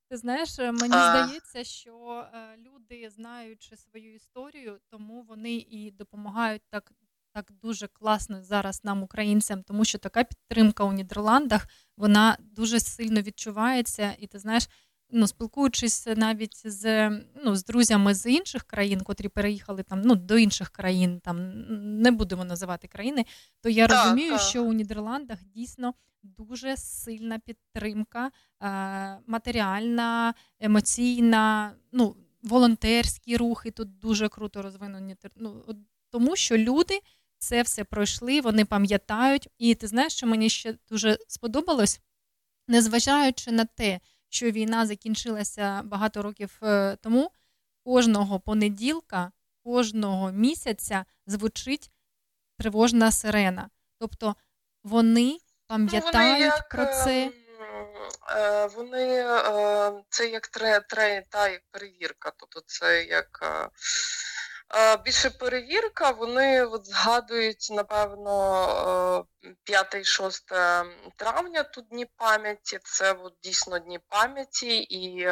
S1: Ти знаєш, е, мені
S7: А.
S1: здається, що е, люди, знаючи свою історію, тому вони і допомагають так, так дуже класно зараз нам, українцям, тому що така підтримка у Нідерландах вона дуже сильно відчувається. І ти знаєш, ну спілкуючись навіть з, ну, з друзями з інших країн, котрі переїхали там ну, до інших країн, там не будемо називати країни, то я
S7: Так,
S1: розумію,
S7: так.
S1: що у Нідерландах дійсно дуже сильна підтримка е, матеріальна, емоційна, ну, волонтерські рухи тут дуже круто розвинені. Ну, тому що люди це все пройшли, вони пам'ятають. І ти знаєш, що мені ще дуже сподобалось, незважаючи на те, що війна закінчилася багато років е, тому, кожного понеділка, кожного місяця звучить тривожна сирена. Тобто вони пам'ятають
S7: як,
S1: про це.
S7: ем, е, Вони е, це як тре, тре, та, як перевірка. Тобто це як більше перевірка, вони от згадують, напевно, 5-6 травня тут дні пам'яті. Це от дійсно дні пам'яті і.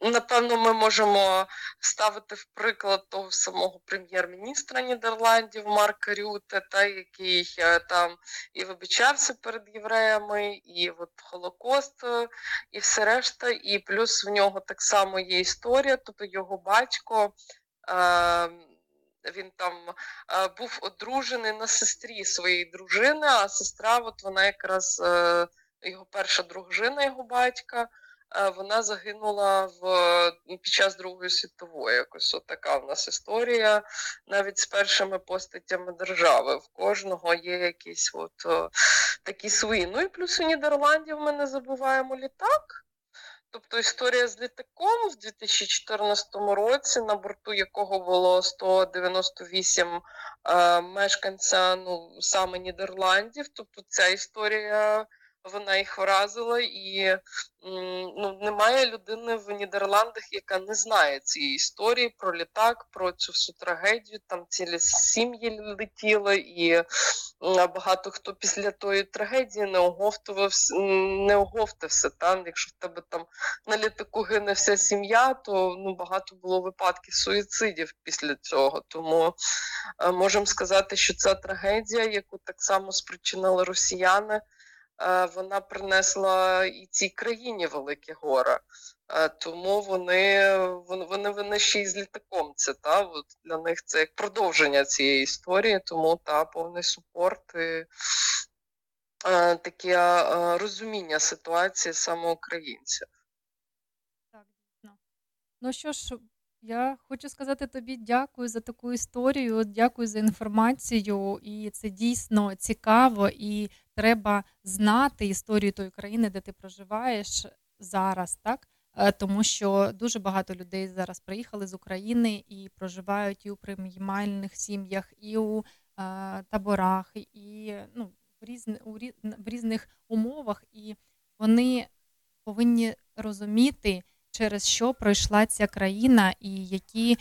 S7: Напевно, ми можемо ставити в приклад того самого прем'єр-міністра Нідерландів Марка Рюте, та який е, там і вибачався перед євреями, і от Холокост, е, і все решта. І плюс в нього так само є історія, тобто його батько. Е, він там е, був одружений на сестрі своєї дружини, а сестра, от вона якраз його перша дружина, його батька, е, вона загинула в, під час Другої світової. Якось от така в нас історія, навіть з першими постатями держави. В кожного є якісь от е, такі свої. Ну і плюс у Нідерландів ми не забуваємо літак. Тобто історія з літаком в 2014 році, на борту якого було 198 е, мешканця ну, саме Нідерландів. Тобто ця історія вона їх вразила, і ну, немає людини в Нідерландах, яка не знає цієї історії про літак, про цю всю трагедію. Там цілі сім'ї летіли, і багато хто після тої трагедії не оговтувався, не оговтався. Там, якщо в тебе там на літаку гине вся сім'я, то ну багато було випадків суїцидів після цього. Тому е, можемо сказати, що ця трагедія, яку так само спричинили росіяни, вона принесла і цій країні велике горе. Е, Тому вони, вони, вони, ще й з літаком. Це та от для них це як продовження цієї історії, тому та повний супорт і е, таке е, розуміння ситуації саме українців.
S1: Так. Ну що ж, я хочу сказати тобі дякую за таку історію, дякую за інформацію. І це дійсно цікаво, і треба знати історію тої країни, де ти проживаєш зараз, так? е, тому що дуже багато людей зараз приїхали з України і проживають і у приймальних сім'ях, і у е, таборах, і ну, в, різни, у, в різних умовах, і вони повинні розуміти, через що пройшла ця країна, і які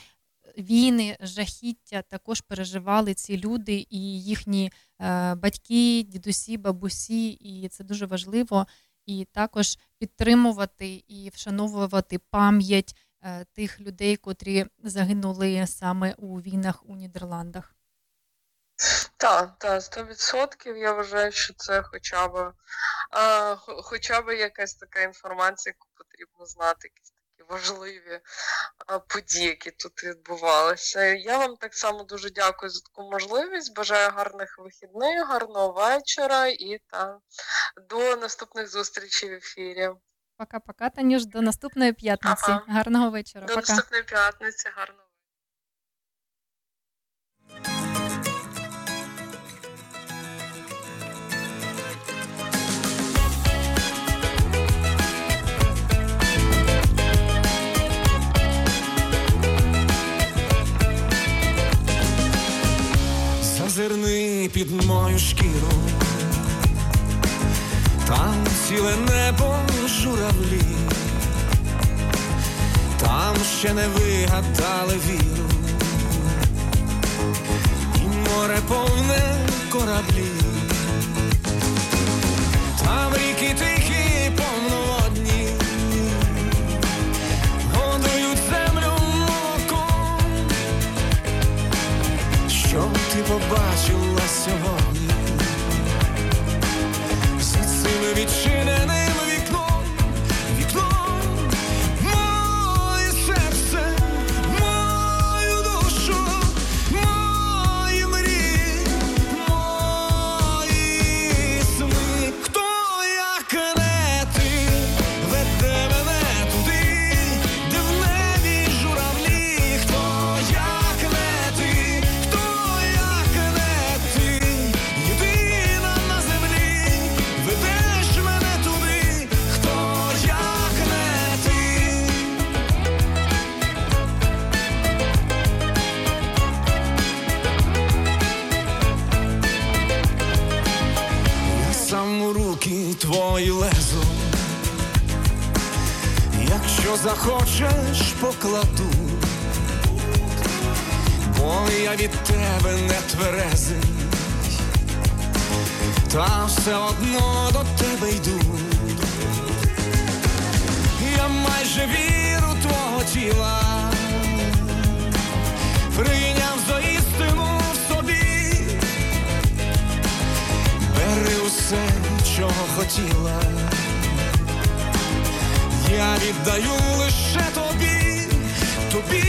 S1: війни, жахіття також переживали ці люди і їхні е, батьки, дідусі, бабусі, і це дуже важливо. І також підтримувати і вшановувати пам'ять е, тих людей, котрі загинули саме у війнах у Нідерландах.
S7: Так, так, 100% я вважаю, що це хоча б а, хоча б якась така інформація, яку потрібно знати, якісь такі важливі події, які тут відбувалися. Я вам так само дуже дякую за таку можливість. Бажаю гарних вихідних, гарного вечора і та до наступних зустрічей в ефірі.
S1: Пока-пока, Танюш, до наступної п'ятниці. Ага. Гарного вечора.
S7: До
S1: Пока.
S7: наступної п'ятниці, гарного.
S2: Зазирни під мою шкіру, там ціле небо журавлі, там ще не вигадали віру, і море повне кораблі, там ріки тихі побачила сьогодні. Всі сили відчиненим твої лезу, якщо захочеш, покладу, бо я від тебе не тверезий, та все одно до тебе йду. Я майже віру твого тіла, прийняв за Бери усе, чого хотіла, я віддаю лише тобі, тобі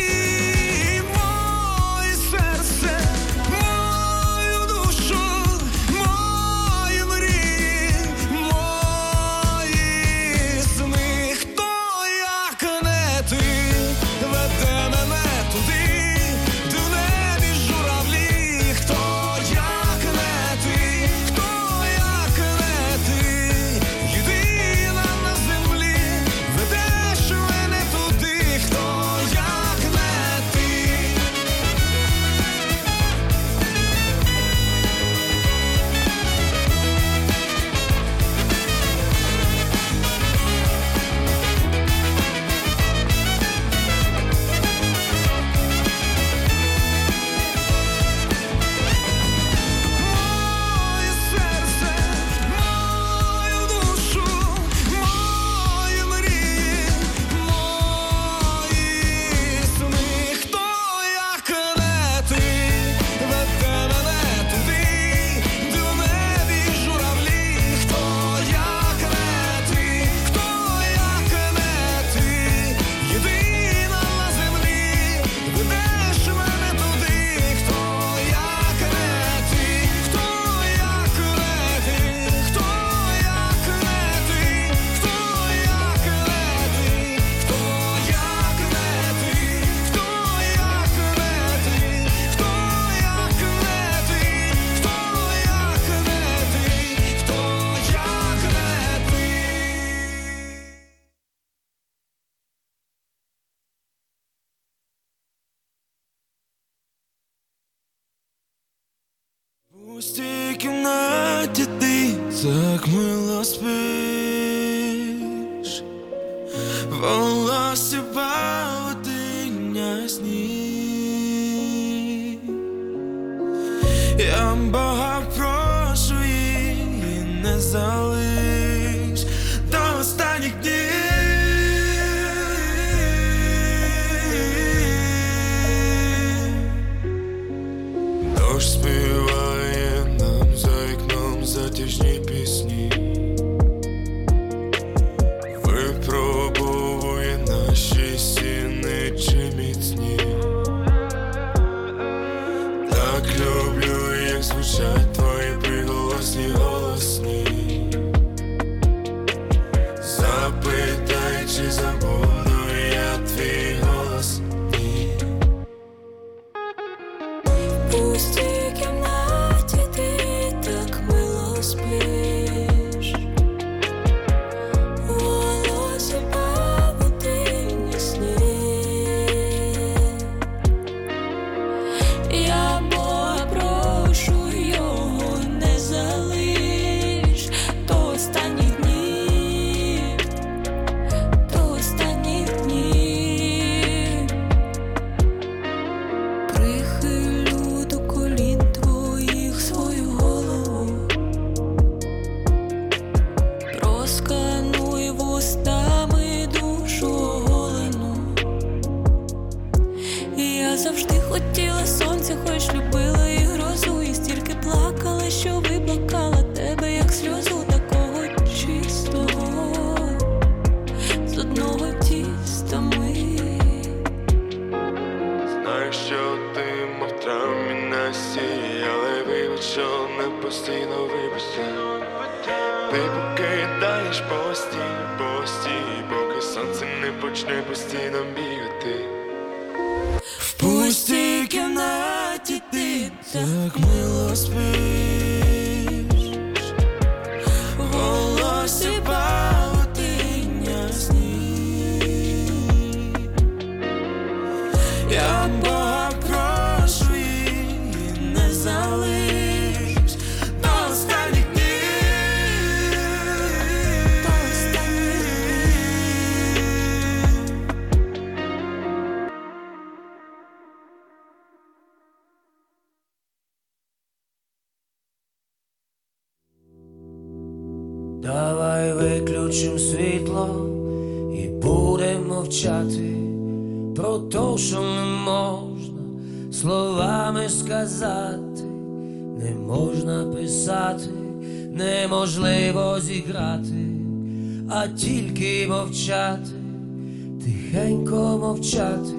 S8: тихенько мовчати,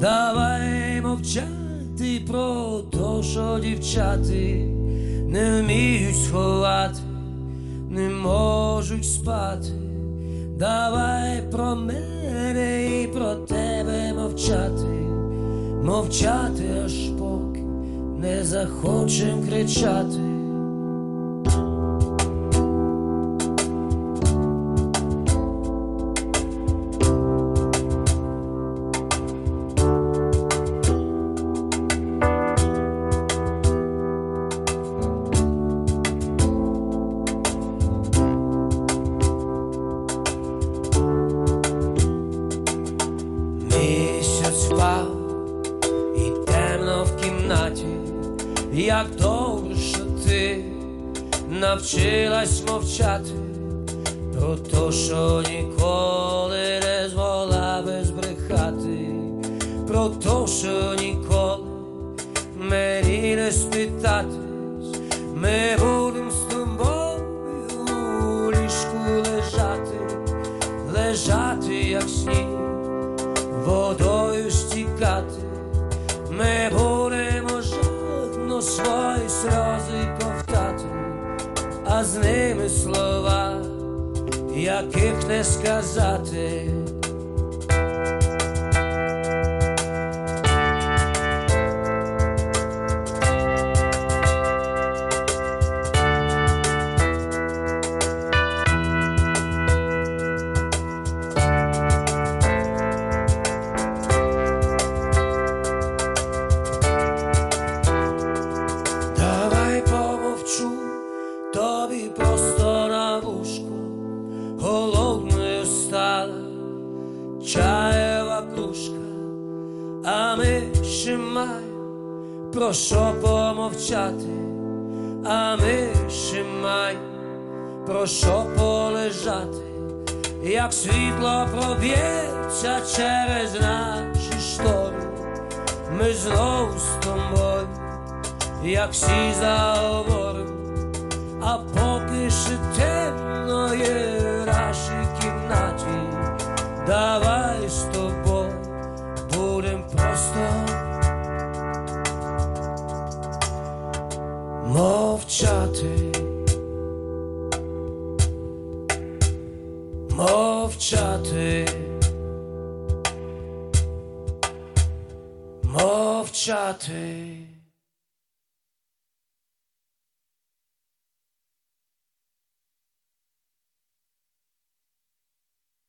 S8: давай мовчати про то, що дівчати не вміють сховати, не можуть спати, давай про мене і про тебе мовчати, мовчати аж поки не захочем кричати.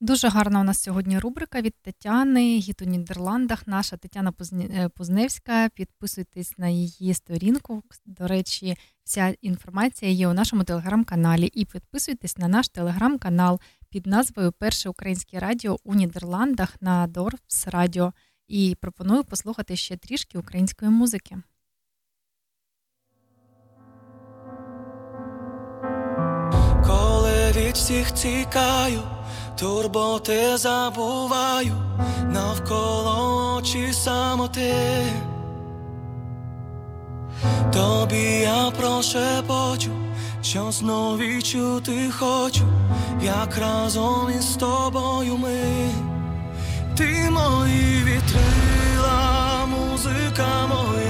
S1: Дуже гарна у нас сьогодні рубрика від Тетяни Гіт у Нідерландах. Наша Тетяна е, Позневська. Підписуйтесь на її сторінку. До речі, вся інформація є у нашому телеграм-каналі. І підписуйтесь на наш телеграм-канал під назвою Перше українське радіо у Нідерландах на Дорфс Радіо. І пропоную послухати ще трішки української музики.
S9: Від всіх тікаю, турботи забуваю, навколо очі самоти. Тобі я прошепочу, що знов відчути хочу, як разом із тобою ми. Ти мої вітрила, музика моя,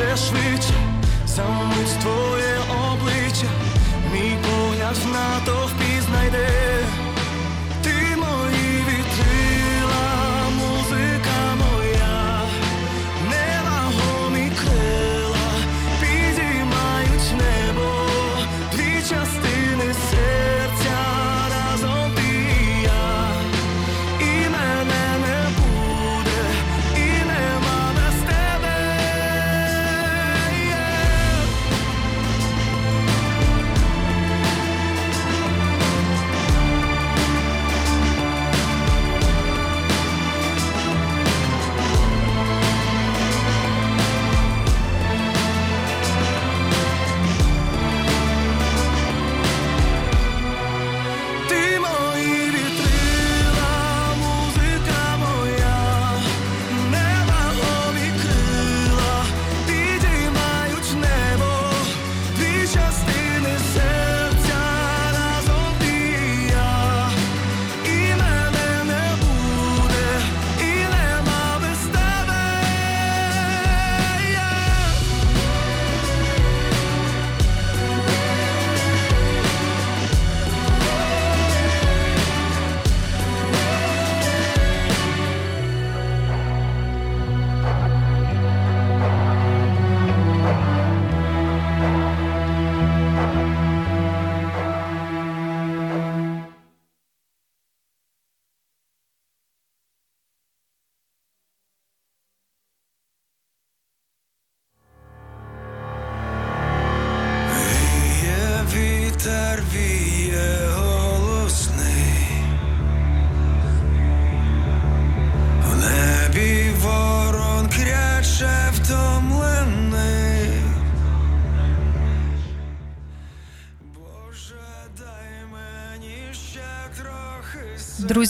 S9: все швидше, замить твоє обличчя, мій погляд на натовпі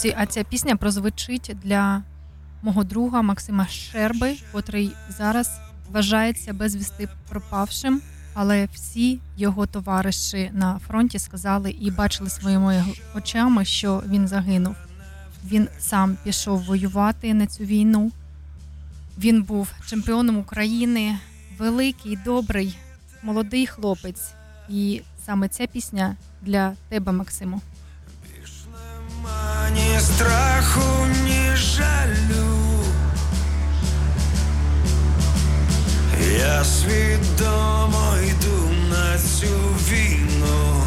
S1: Друзі, а ця пісня прозвучить для мого друга Максима Щерби, котрий зараз вважається безвісти пропавшим. Але всі його товариші на фронті сказали і бачили своїми очами, що він загинув. Він сам пішов воювати на цю війну. Він був чемпіоном України, великий, добрий, молодий хлопець. І саме ця пісня для тебе, Максиму.
S2: Ні страху, ні жалю. Я свідомо йду на цю війну.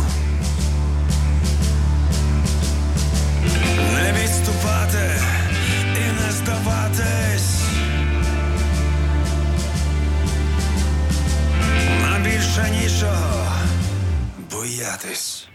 S2: Не відступати і не здаватись. Нам більше нічого боятись.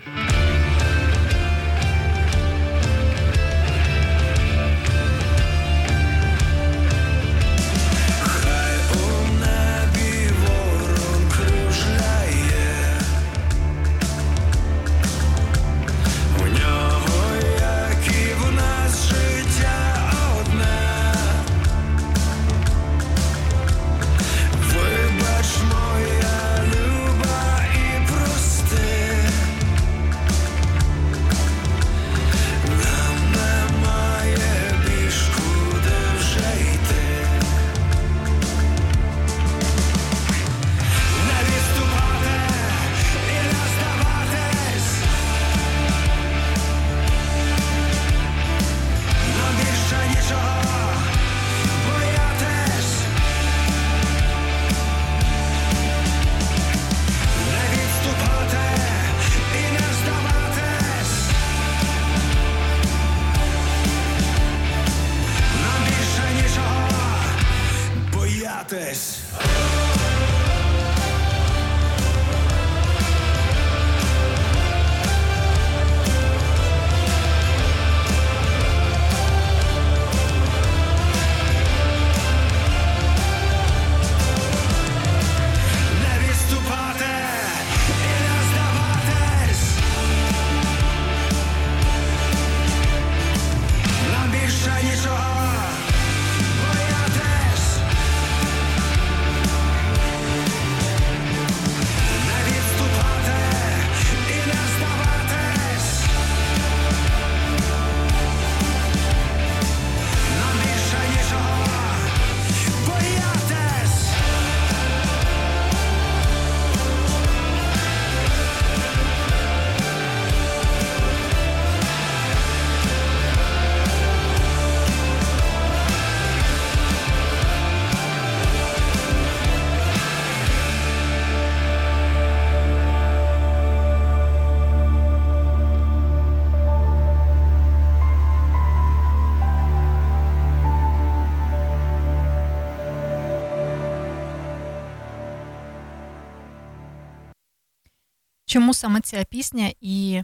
S1: Чому саме ця пісня і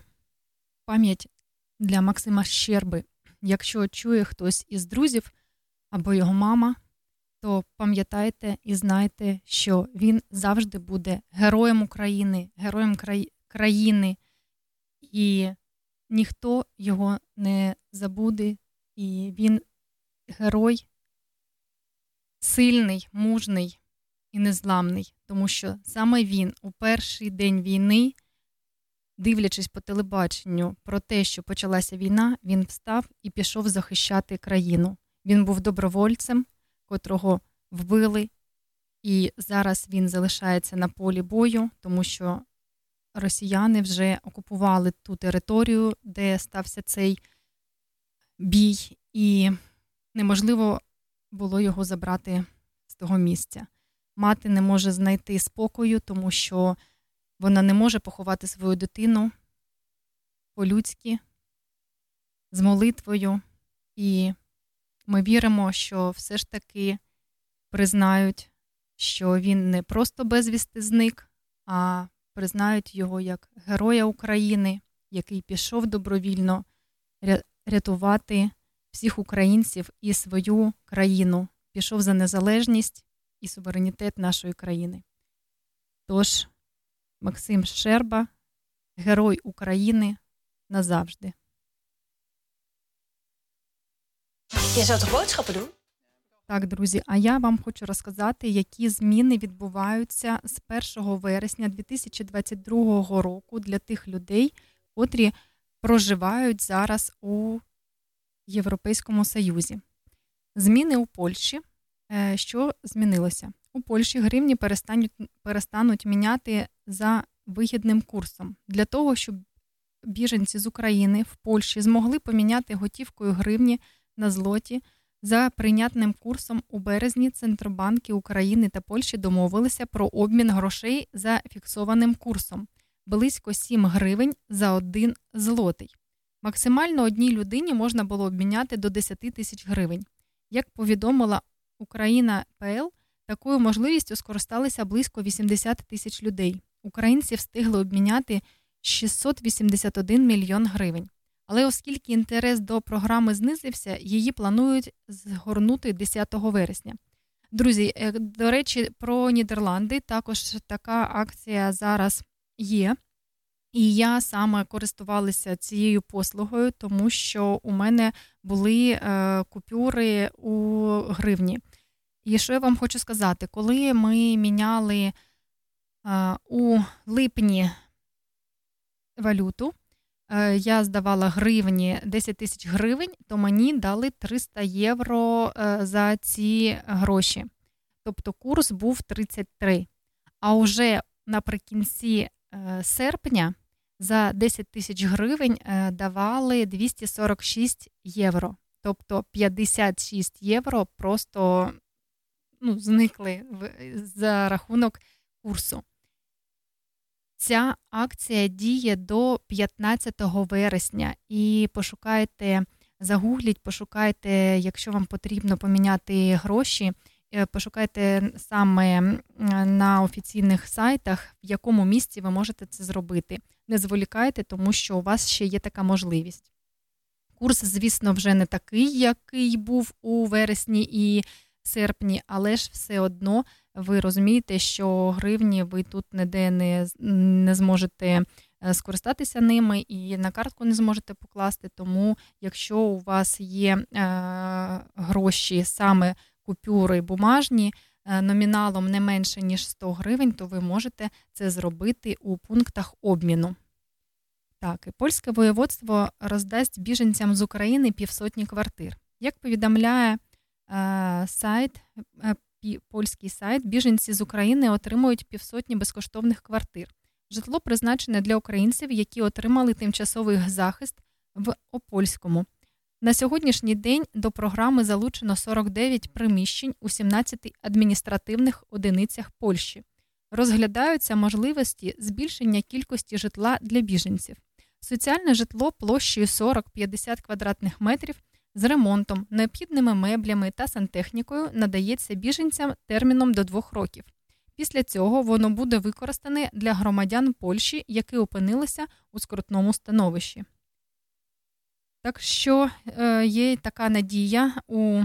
S1: пам'ять для Максима Щерби? Якщо чує хтось із друзів або його мама, то пам'ятайте і знайте, що він завжди буде героєм України, героєм країни, і ніхто його не забуде, і він герой сильний, мужний і незламний, тому що саме він у перший день війни, дивлячись по телебаченню про те, що почалася війна, він встав і пішов захищати країну. Він був добровольцем, котрого вбили, і зараз він залишається на полі бою, тому що росіяни вже окупували ту територію, де стався цей бій, і неможливо було його забрати з того місця. Мати не може знайти спокою, тому що вона не може поховати свою дитину по-людськи, з молитвою. І ми віримо, що все ж таки признають, що він не просто безвісти зник, а признають його як героя України, який пішов добровільно рятувати всіх українців і свою країну, пішов за незалежність і суверенітет нашої країни. Тож, Максим Щерба, герой України назавжди.
S10: Je zou toch boodschappen doen?
S1: Так, друзі, а я вам хочу розказати, які зміни відбуваються з 1 вересня 2022 року для тих людей, котрі проживають зараз у Європейському Союзі. Зміни у Польщі. Е, Що змінилося? У Польщі гривні перестануть, перестануть міняти за вигідним курсом. Для того, щоб біженці з України в Польщі змогли поміняти готівкою гривні на злоті. За прийнятним курсом у березні Центробанки України та Польщі домовилися про обмін грошей за фіксованим курсом близько 7 гривень за один злотий. Максимально одній людині можна було обміняти до 10 тисяч гривень. Як повідомила Україна ПЛ, такою можливістю скористалися близько 80 тисяч людей. Українці встигли обміняти 681 мільйон гривень. Але оскільки інтерес до програми знизився, її планують згорнути 10 вересня. Друзі, е, до речі, про Нідерланди також така акція зараз є. І я саме користувалася цією послугою, тому що у мене були е, купюри у гривні. І що я вам хочу сказати, коли ми міняли е, у липні валюту, е, я здавала гривні 10 тисяч гривень, то мені дали 300 євро за ці гроші. Тобто курс був 33. А вже наприкінці серпня за 10 тисяч гривень давали 246 євро. Тобто 56 євро просто ну, зникли за рахунок курсу. Ця акція діє до 15 вересня і пошукайте, загугліть, пошукайте, якщо вам потрібно поміняти гроші, е, пошукайте саме на офіційних сайтах, в якому місці ви можете це зробити. Не зволікайте, тому що у вас ще є така можливість. Курс, звісно, вже не такий, який був у вересні і серпні, але ж все одно ви розумієте, що гривні ви тут ніде не, не зможете е, скористатися ними і на картку не зможете покласти. Тому, якщо у вас є е, гроші саме купюри бумажні, номіналом не менше ніж 100 гривень, то ви можете це зробити у пунктах обміну. Так, і польське воєводство роздасть біженцям з України півсотні квартир. Як повідомляє е, сайт, е, польський сайт, біженці з України отримують півсотні безкоштовних квартир. Житло призначене для українців, які отримали тимчасовий захист в Опольському. На сьогоднішній день до програми залучено 49 приміщень у 17 адміністративних одиницях Польщі. Розглядаються можливості збільшення кількості житла для біженців. Соціальне житло площею 40-50 квадратних метрів з ремонтом, необхідними меблями та сантехнікою надається біженцям терміном до двох років. Після цього воно буде використане для громадян Польщі, які опинилися у скрутному становищі. Так що е, є така надія у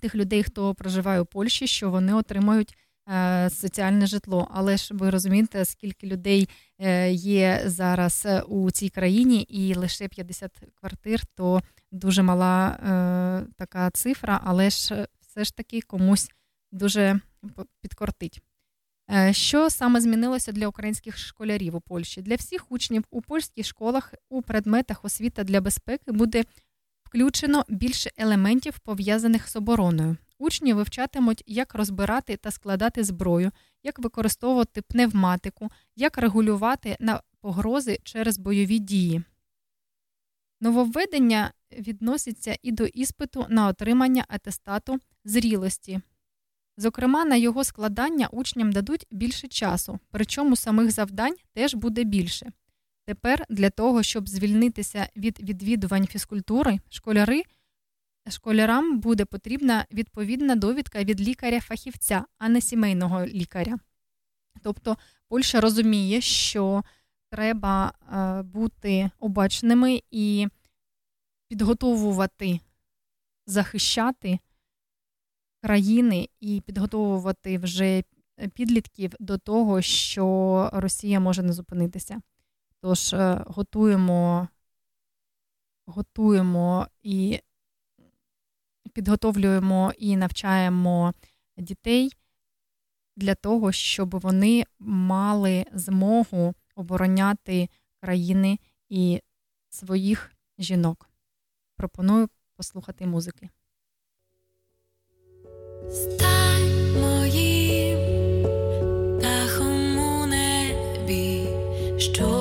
S1: тих людей, хто проживає у Польщі, що вони отримають Е, соціальне житло. Але ж ви розумієте, скільки людей е, є зараз у цій країні, і лише 50 квартир то дуже мала така цифра, але ж все ж таки комусь дуже підкортить. Що саме змінилося для українських школярів у Польщі? Для всіх учнів у польських школах у предметах освіта для безпеки буде включено більше елементів пов'язаних з обороною. Учні вивчатимуть, як розбирати та складати зброю, як використовувати пневматику, як регулювати на погрози через бойові дії. Нововведення відноситься і до іспиту на отримання атестату зрілості. Зокрема, на його складання учням дадуть більше часу, причому самих завдань теж буде більше. Тепер для того, щоб звільнитися від відвідувань фізкультури, школяри школярам буде потрібна відповідна довідка від лікаря-фахівця, а не сімейного лікаря. Тобто Польща розуміє, що треба е, бути обачними і підготовувати, захищати країни і підготовувати вже підлітків до того, що Росія може не зупинитися. Тож е, готуємо, готуємо і підготовлюємо і навчаємо дітей для того, щоб вони мали змогу обороняти країни і своїх жінок. Пропоную послухати музики.
S11: Стань моїм дахом у небі, щоб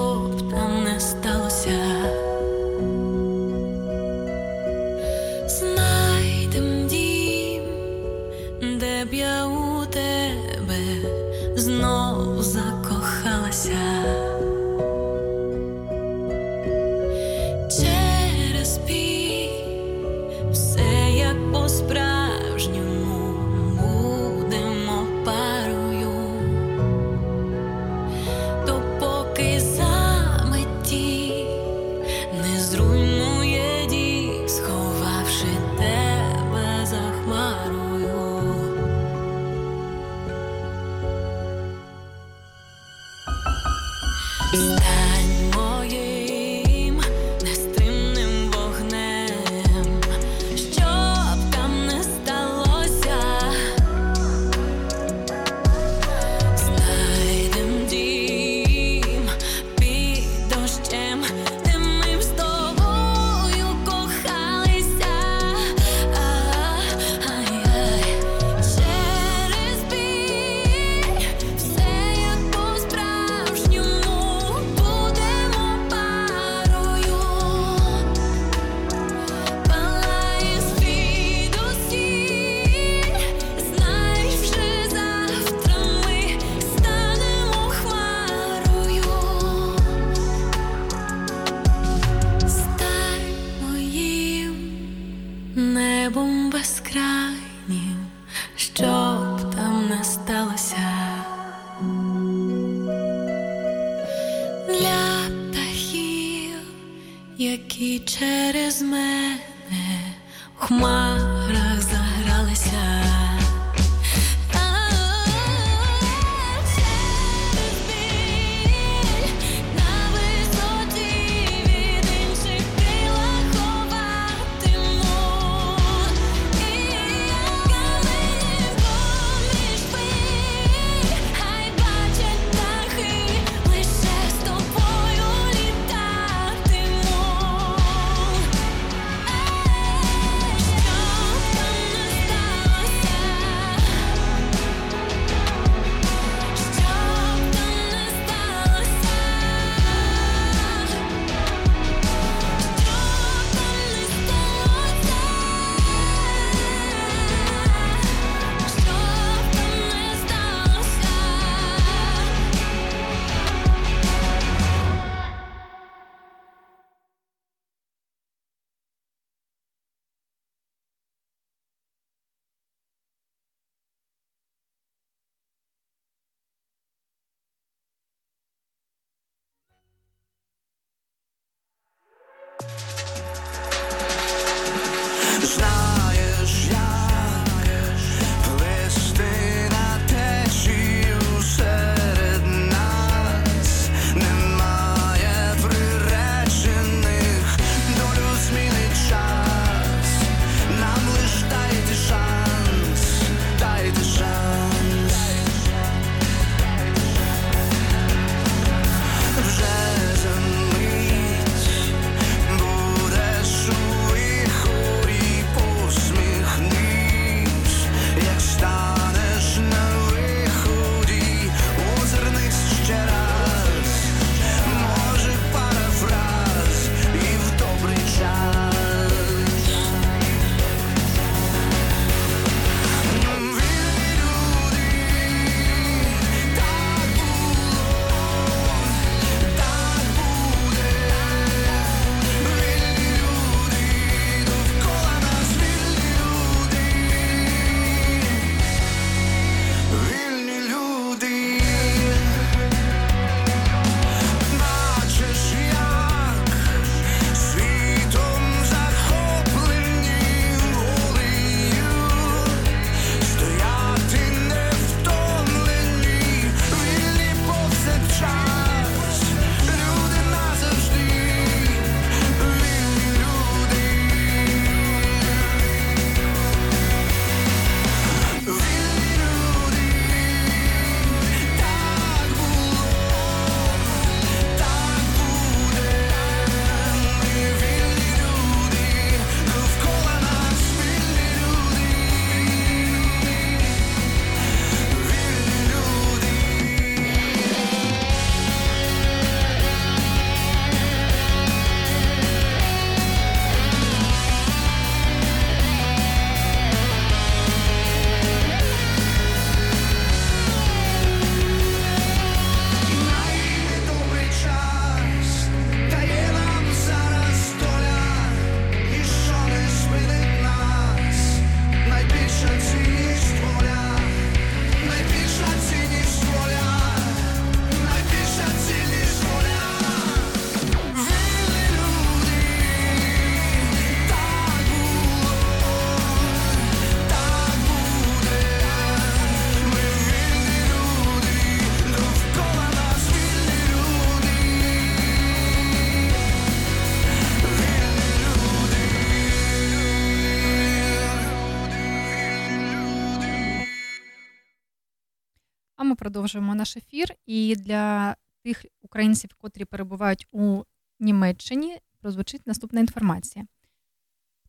S1: продовжуємо наш ефір. І для тих українців, котрі перебувають у Німеччині, прозвучить наступна інформація.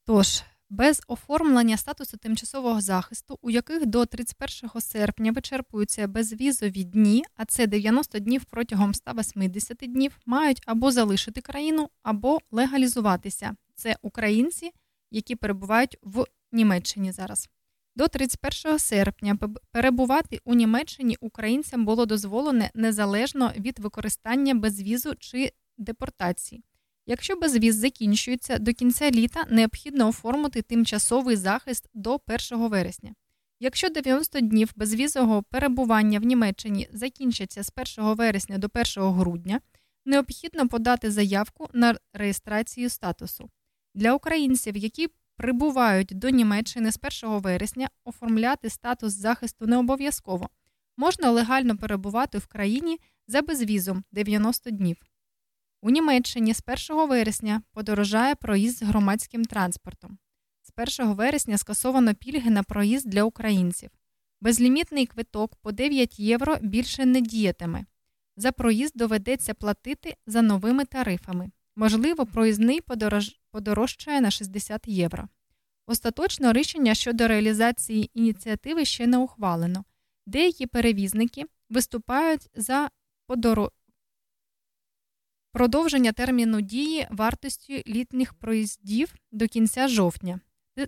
S1: Тож, без оформлення статусу тимчасового захисту, у яких до 31 серпня вичерпуються безвізові дні, а це 90 днів протягом 180 днів, мають або залишити країну, або легалізуватися. Це українці, які перебувають в Німеччині зараз. До 31 серпня перебувати у Німеччині українцям було дозволено незалежно від використання безвізу чи депортації. Якщо безвіз закінчується до кінця літа, необхідно оформити тимчасовий захист до 1 вересня. Якщо 90 днів безвізового перебування в Німеччині закінчаться з 1 вересня до 1 грудня, необхідно подати заявку на реєстрацію статусу. Для українців, які прибувають до Німеччини з 1 вересня, оформляти статус захисту не обов'язково. Можна легально перебувати в країні за безвізом 90 днів. У Німеччині з 1 вересня подорожає проїзд з громадським транспортом. З 1 вересня скасовано пільги на проїзд для українців. Безлімітний квиток по 9 євро більше не діятиме. За проїзд доведеться платити за новими тарифами. Можливо, проїзний подорож... подорожчає на 60 євро. Остаточно рішення щодо реалізації ініціативи ще не ухвалено. Деякі перевізники виступають за подоро... продовження терміну дії вартості літніх проїздів до кінця жовтня.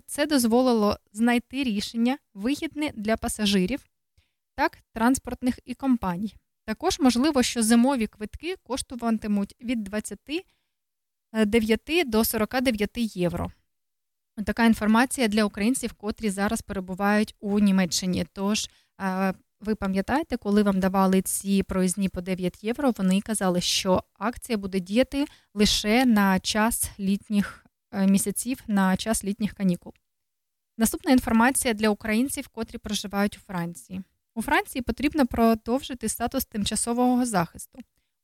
S1: Це дозволило знайти рішення вигідне для пасажирів, так транспортних і компаній. Також можливо, що зимові квитки коштуватимуть від 29 до 49 євро. Така інформація для українців, котрі зараз перебувають у Німеччині. Тож ви пам'ятаєте, коли вам давали ці проїзні по 9 євро, вони казали, що акція буде діяти лише на час літніх е, місяців, на час літніх канікул. Наступна інформація для українців, котрі проживають у Франції. У Франції потрібно продовжити статус тимчасового захисту.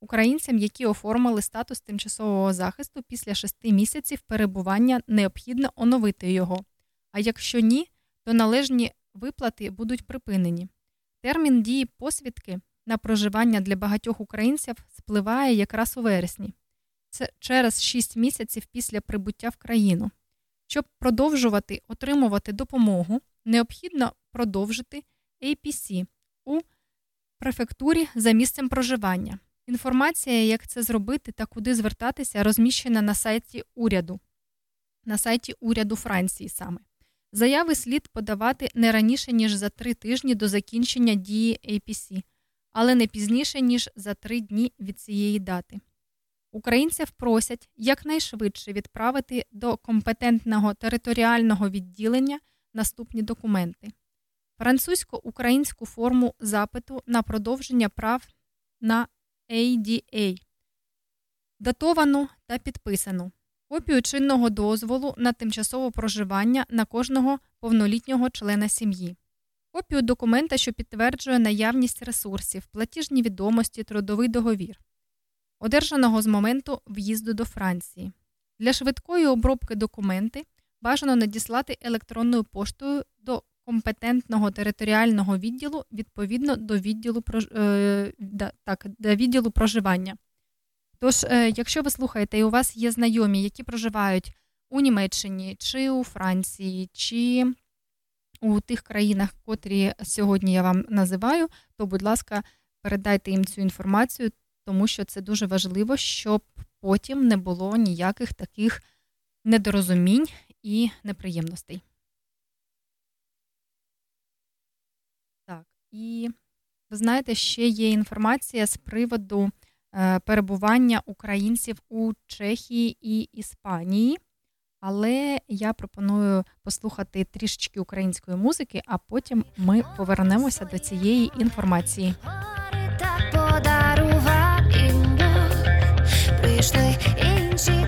S1: Українцям, які оформили статус тимчасового захисту після шести місяців перебування, необхідно оновити його. А якщо ні, то належні виплати будуть припинені. Термін дії посвідки на проживання для багатьох українців спливає якраз у вересні. Це через 6 місяців після прибуття в країну. Щоб продовжувати отримувати допомогу, необхідно продовжити APC у префектурі за місцем проживання. Інформація, як це зробити та куди звертатися, розміщена на сайті уряду, на сайті уряду Франції саме. Заяви слід подавати не раніше, ніж за три тижні до закінчення дії APC, але не пізніше, ніж за три дні від цієї дати. Українців просять якнайшвидше відправити до компетентного територіального відділення наступні документи: французько-українську форму запиту на продовження прав на ADA, датовану та підписану, копію чинного дозволу на тимчасове проживання на кожного повнолітнього члена сім'ї, копію документа, що підтверджує наявність ресурсів, платіжні відомості, трудовий договір, одержаного з моменту в'їзду до Франції. Для швидкої обробки документи бажано надіслати електронною поштою до компетентного територіального відділу відповідно до відділу е, так, до відділу проживання. Тож, е, якщо ви слухаєте, і у вас є знайомі, які проживають у Німеччині, чи у Франції, чи у тих країнах, котрі сьогодні я вам називаю, то, будь ласка, передайте їм цю інформацію, тому що це дуже важливо, щоб потім не було ніяких таких недорозумінь і неприємностей. І ви знаєте, ще є інформація з приводу е, перебування українців у Чехії і Іспанії. Але я пропоную послухати трішечки української музики, а потім ми повернемося до цієї інформації. Прийшли інші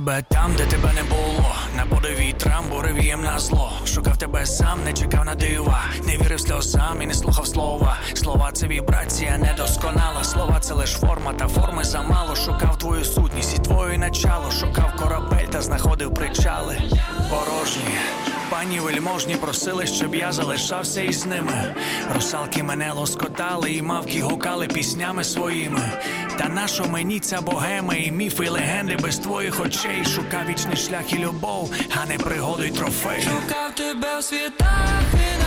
S12: тебе
S13: там, де тебе не було. На подиві трам, їм на зло. Шукав тебе сам, не чекав на дива. Не вірив сльозам і не слухав слова. Слова це вібрація недосконала. Слова це лиш форма, та форми замало. Шукав твою сутність і твоє начало. Шукав корабель та знаходив причали. Порожні. Пані вельможні просили, щоб я залишався із ними. Русалки мене лоскотали, і мавки гукали піснями своїми. Та нашо мені ця богема, і міфи, і легенди без твоїх очей. Шукав вічний шлях і любов, а не пригоду й трофей.
S12: Шукав тебе в світах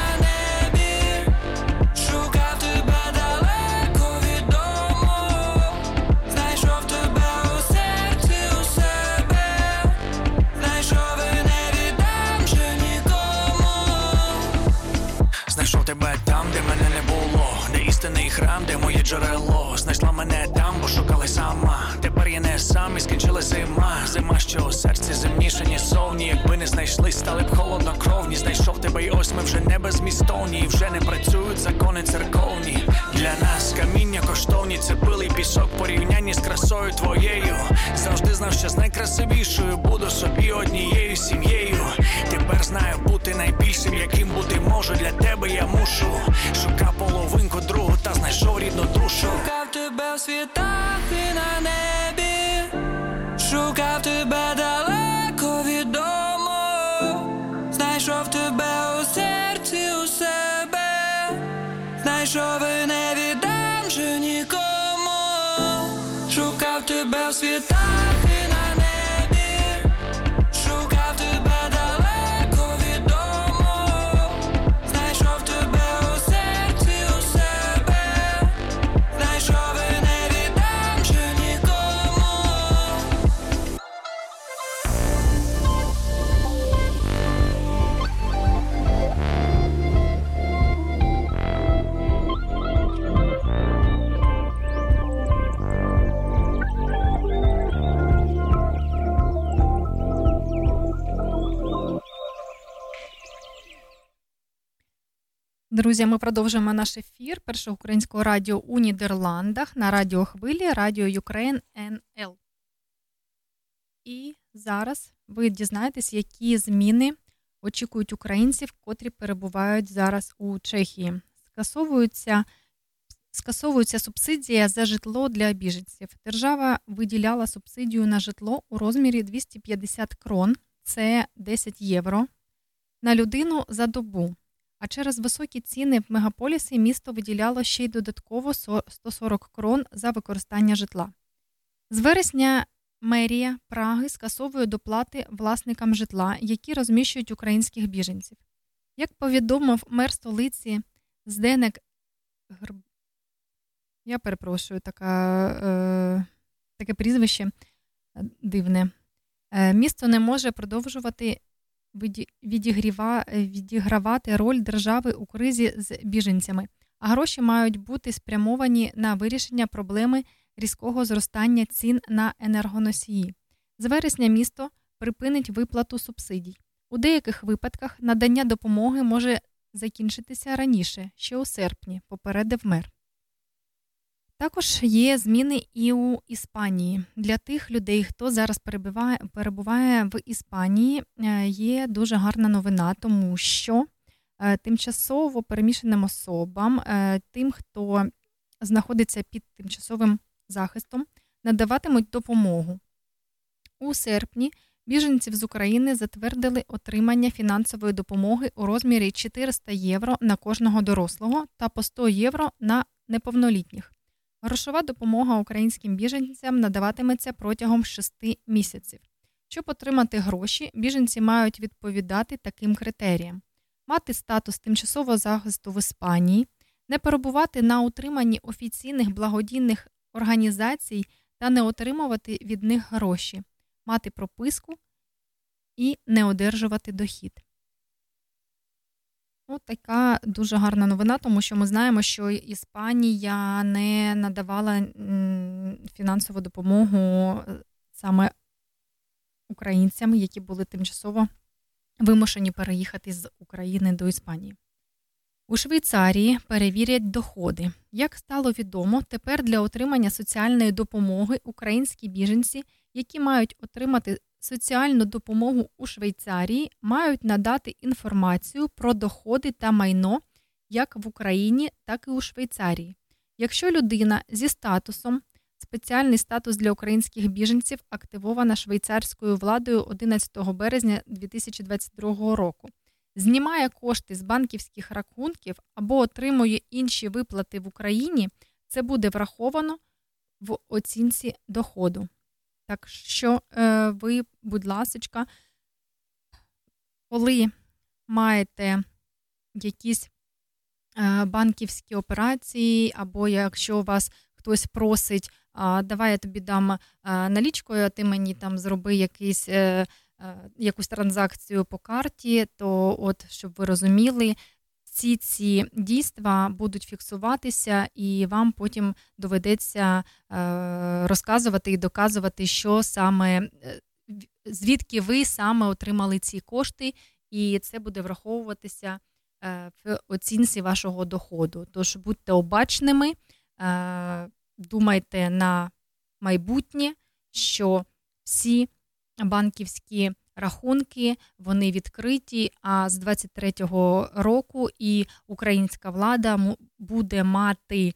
S12: Тебе
S13: там, де мене не було, де істинний храм, де моє джерело. Знайшла мене там, бо шукали сама. Тепер я не сам і скінчила зима. Зима, що у серці земніше, ніж совні. Якби не знайшли, стали б холоднокровні. Знайшов тебе, і ось ми вже не безмістовні. І вже не працюють закони церковні. Для нас каміння коштовні, це пилий пісок порівнянні з красою твоєю. Завжди знав, що з найкрасивішою буду собі однією сім'єю. Тепер знаю бути найбільшим, яким бути можу. Для тебе я мушу. Шукав половинку другу та знайшов рідну душу.
S12: Шукав тебе в світах і на небі, шукав тебе далеко від дому, знайшов тебе у серці у себе, знайшов і не віддам же нікому, шукав тебе в світах
S1: Друзі, ми продовжуємо наш ефір першого українського радіо у Нідерландах на радіохвилі Радіо Ukraine НЛ. І зараз ви дізнаєтесь, які зміни очікують українців, котрі перебувають зараз у Чехії. Скасовуються, скасовується субсидія за житло для біженців. Держава виділяла субсидію на житло у розмірі 250 крон, це 10 євро, на людину за добу. А через високі ціни в мегаполісі місто виділяло ще й додатково 140 крон за використання житла. З вересня мерія Праги скасовує доплати власникам житла, які розміщують українських біженців. Як повідомив мер столиці Зденек Грб... Я перепрошую, така, е... таке прізвище е, дивне. Е... Місто не може продовжувати відігравати роль держави у кризі з біженцями, а гроші мають бути спрямовані на вирішення проблеми різкого зростання цін на енергоносії. З вересня місто припинить виплату субсидій. У деяких випадках надання допомоги може закінчитися раніше, ще у серпні, попередив мер. Також є зміни і у Іспанії. Для тих людей, хто зараз перебуває, перебуває в Іспанії, е, є дуже гарна новина, тому що е, тимчасово перемішаним особам, е, тим, хто знаходиться під тимчасовим захистом, надаватимуть допомогу. У серпні біженців з України затвердили отримання фінансової допомоги у розмірі 400 євро на кожного дорослого та по 100 євро на неповнолітніх. Грошова допомога українським біженцям надаватиметься протягом 6 місяців. Щоб отримати гроші, біженці мають відповідати таким критеріям: мати статус тимчасового захисту в Іспанії, не перебувати на утриманні офіційних благодійних організацій та не отримувати від них гроші, мати прописку і не одержувати дохід. От така дуже гарна новина, тому що ми знаємо, що Іспанія не надавала фінансову допомогу е, саме українцям, які були тимчасово вимушені переїхати з України до Іспанії. У Швейцарії перевірять доходи. Як стало відомо, тепер для отримання соціальної допомоги українські біженці, які мають отримати соціальну допомогу у Швейцарії, мають надати інформацію про доходи та майно як в Україні, так і у Швейцарії. Якщо людина зі статусом, спеціальний статус для українських біженців активована швейцарською владою 11 березня 2022 року знімає кошти з банківських рахунків або отримує інші виплати в Україні, це буде враховано в оцінці доходу. Так що е, ви, будь ласка, коли маєте якісь е, банківські операції, або якщо вас хтось просить, давай я тобі дам е, налічкою, а ти мені там зроби якийсь Е, якусь транзакцію по карті, то, от, щоб ви розуміли, всі ці дійства будуть фіксуватися, і вам потім доведеться е, розказувати і доказувати, що саме е, звідки ви саме отримали ці кошти, і це буде враховуватися в оцінці вашого доходу. Тож будьте обачними, думайте на майбутнє, що всі банківські рахунки, вони відкриті. А з 23-го року і українська влада буде мати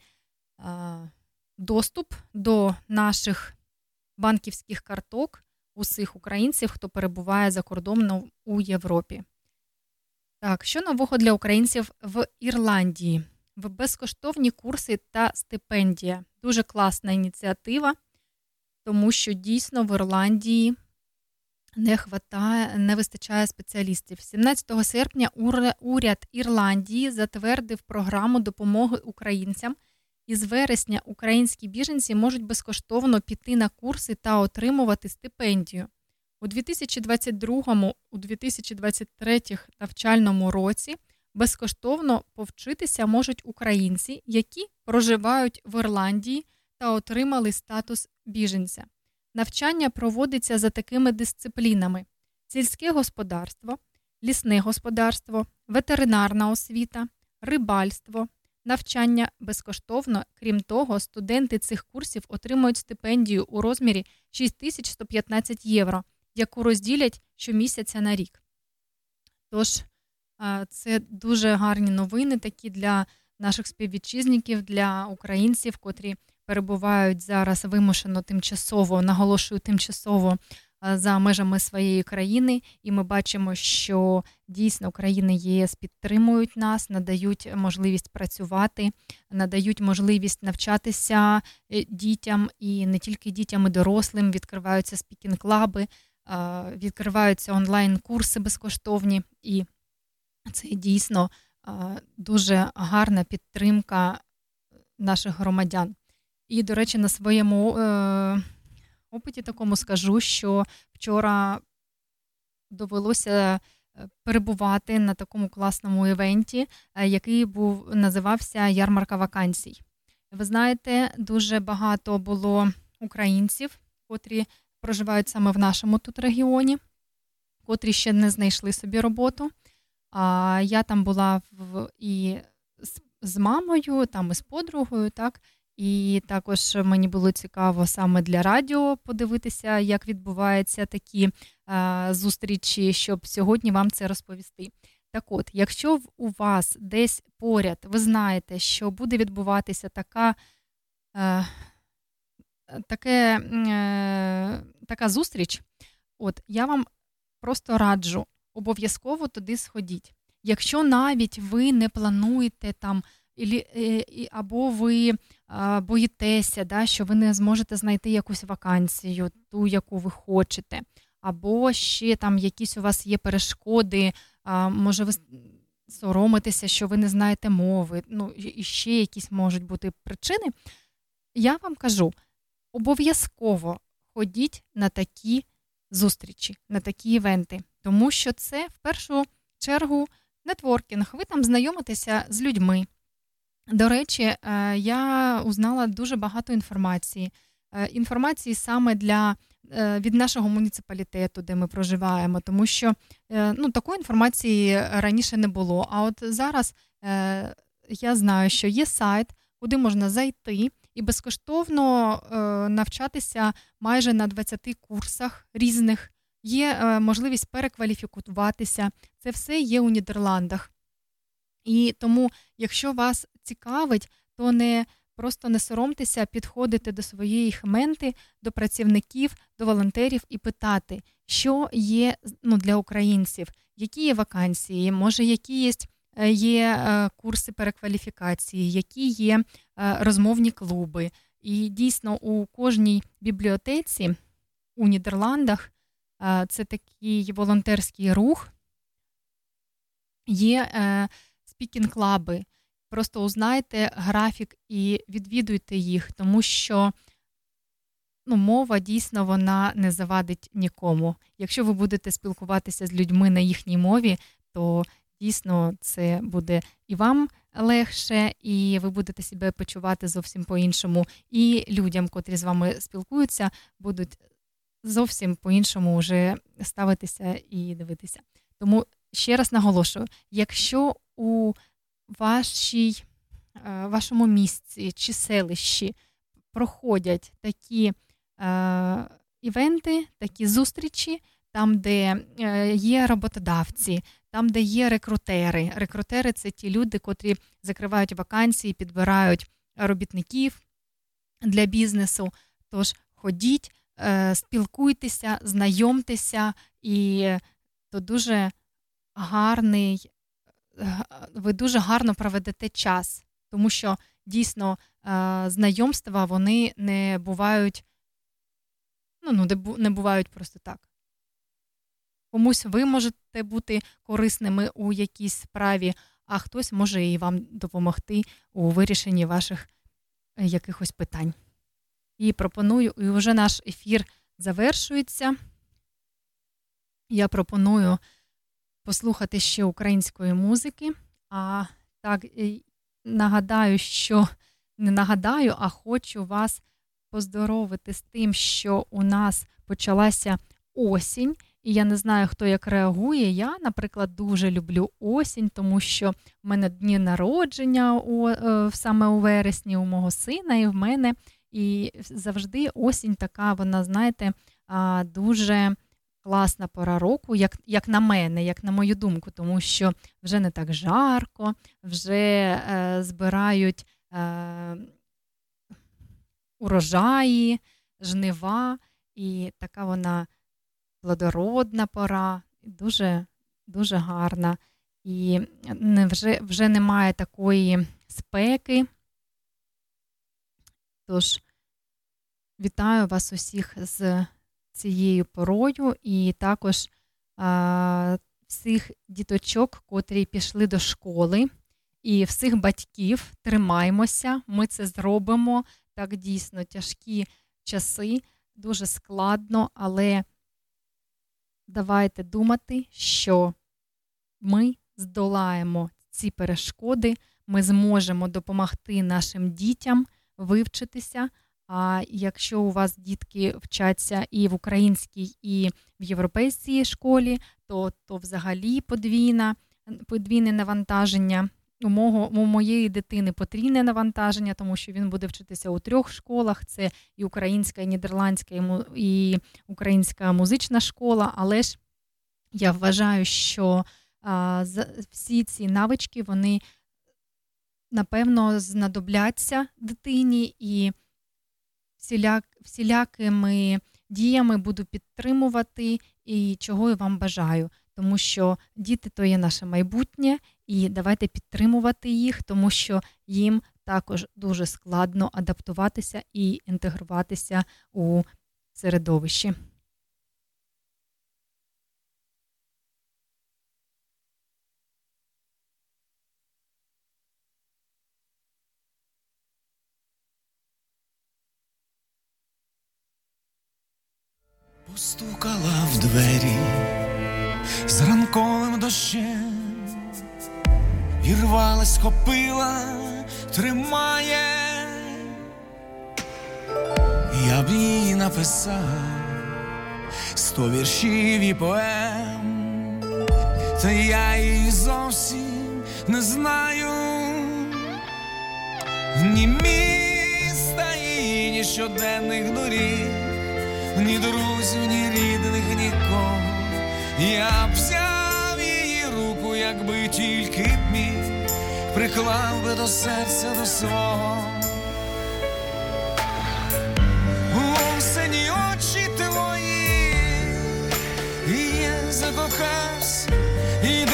S1: доступ до наших банківських карток усіх українців, хто перебуває за кордоном у Європі. Так, що нового для українців в Ірландії? В безкоштовні курси та стипендія. Дуже класна ініціатива, тому що дійсно в Ірландії не хватає, не вистачає спеціалістів. 17 серпня уряд Ірландії затвердив програму допомоги українцям. І з вересня українські біженці можуть безкоштовно піти на курси та отримувати стипендію. У 2022 у 2023 навчальному році безкоштовно повчитися можуть українці, які проживають в Ірландії та отримали статус біженця. Навчання проводиться за такими дисциплінами: сільське господарство, лісне господарство, ветеринарна освіта, рибальство, навчання безкоштовно. Крім того, студенти цих курсів отримують стипендію у розмірі 6115 євро, яку розділять щомісяця на рік. Тож, це дуже гарні новини такі для наших співвітчизників, для українців, котрі перебувають зараз вимушено тимчасово, наголошую тимчасово за межами своєї країни, і ми бачимо, що дійсно країни ЄС підтримують нас, надають можливість працювати, надають можливість навчатися е, дітям і не тільки дітям, і дорослим. Відкриваються speaking club и, відкриваються онлайн-курси безкоштовні, і це дійсно дуже гарна підтримка наших громадян. І, до речі, на своєму е, опиті такому скажу, що вчора довелося е, перебувати на такому класному івенті, е, який був називався Ярмарка вакансій. Ви знаєте, дуже багато було українців, котрі проживають саме в нашому тут регіоні, котрі ще не знайшли собі роботу. А я там була в і з, з мамою, там і з подругою, так. І також мені було цікаво саме для радіо подивитися, як відбуваються такі е, зустрічі, щоб сьогодні вам це розповісти. Так от, якщо у вас десь поряд ви знаєте, що буде відбуватися така е, таке, е, така зустріч, от я вам просто раджу, обов'язково туди сходіть. Якщо навіть ви не плануєте там Е, або ви боїтеся, да, що ви не зможете знайти якусь вакансію, ту, яку ви хочете, або ще там якісь у вас є перешкоди, може ви соромитеся, що ви не знаєте мови, ну і ще якісь можуть бути причини. Я вам кажу: обов'язково ходіть на такі зустрічі, на такі івенти, тому що це в першу чергу нетворкінг. Ви там знайомитеся з людьми. До речі, е, я узнала дуже багато інформації. Е, інформації саме для е, від нашого муніципалітету, де ми проживаємо, тому що ну, такої інформації раніше не було. А от зараз я знаю, що є сайт, куди можна зайти і безкоштовно навчатися майже на 20 курсах різних. Є можливість перекваліфікуватися. Це все є у Нідерландах. І тому, якщо вас цікавить, то не просто не соромтеся підходити до своєї хменти, до працівників, до волонтерів і питати, що є ну, для українців, які є вакансії, може, які є. Е, є е, курси перекваліфікації, які є е, розмовні клуби. І дійсно у кожній бібліотеці у Нідерландах це такий волонтерський рух, є speaking club и. Просто узнайте графік і відвідуйте їх, тому що ну, мова дійсно вона не завадить нікому. Якщо ви будете спілкуватися з людьми на їхній мові, то дійсно це буде і вам легше, і ви будете себе почувати зовсім по-іншому. І людям, котрі з вами спілкуються, будуть зовсім по-іншому вже ставитися і дивитися. Тому ще раз наголошую: якщо у вашій, е, вашому місці чи селищі проходять такі е, івенти, такі зустрічі, там, де е, є роботодавці, там, де є рекрутери. Рекрутери це ті люди, котрі закривають вакансії, підбирають робітників для бізнесу. Тож ходіть, спілкуйтеся, знайомтеся, і то дуже гарний ви дуже гарно проведете час, тому що дійсно знайомства вони не бувають, ну, не бувають просто так. Комусь ви можете бути корисними у якійсь справі, а хтось може і вам допомогти у вирішенні ваших е, якихось питань. І пропоную, і вже наш ефір завершується. Я пропоную послухати ще української музики. А так нагадаю, що не нагадаю, а хочу вас поздоровити з тим, що у нас почалася осінь. І я не знаю, хто як реагує. Я, наприклад, дуже люблю осінь, тому що в мене дні народження у, е, саме у вересні у мого сина і в мене. І завжди осінь така, вона, знаєте, дуже класна пора року, як як на мене, як на мою думку, тому що вже не так жарко, вже е, збирають е, урожаї, жнива, і така вона плодородна пора, дуже дуже гарна. І не, вже, вже немає такої спеки. Тож, вітаю вас усіх з цією порою, і також а, всіх діточок, котрі пішли до школи, і всіх батьків тримаймося, ми це зробимо. Так дійсно тяжкі часи, дуже складно, але давайте думати, що ми здолаємо ці перешкоди, ми зможемо допомогти нашим дітям вивчитися. А якщо у вас дітки вчаться і в українській, і в європейській школі, то то взагалі подвійна, подвійне навантаження. У мого у моєї дитини потрійне навантаження, тому що він буде вчитися у трьох школах: це і українська, і нідерландська, і українська музична школа. Але ж я вважаю, що а, всі ці навички вони напевно знадобляться дитині і всіляк, всілякими діями буду підтримувати і чого я вам бажаю. Тому що діти то є наше майбутнє, і давайте підтримувати їх, тому що їм також дуже складно адаптуватися і інтегруватися у середовище.
S2: Постукала в двері. З ранковим дощем і рвалась, хопила, тримає, я б їй написав сто віршів і поем, та я її зовсім не знаю. Ні міста її, ні щоденних доріг, ні друзів, ні рідних, нікого. Я б взяв її руку, якби тільки б міг, приклав би до серця до свого. У сині очі твої, і я закохався, і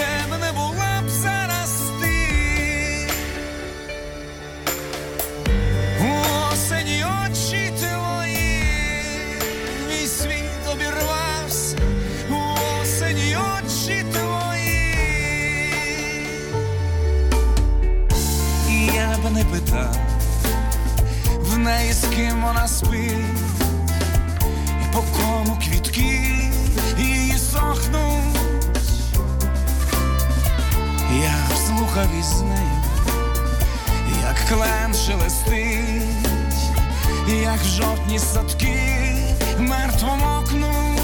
S2: вона спить, і по кому квітки її сохнуть. Я вслухав із нею, як клен шелестить, як в жовтні садки мертво мокнуть.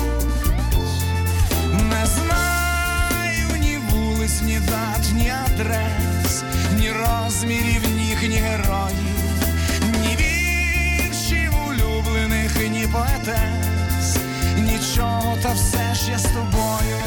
S2: Не знаю ні вулиць, ні дат, ні адрес, ні розмірів, ні героїв, поетес, нічого, та все ж я з тобою.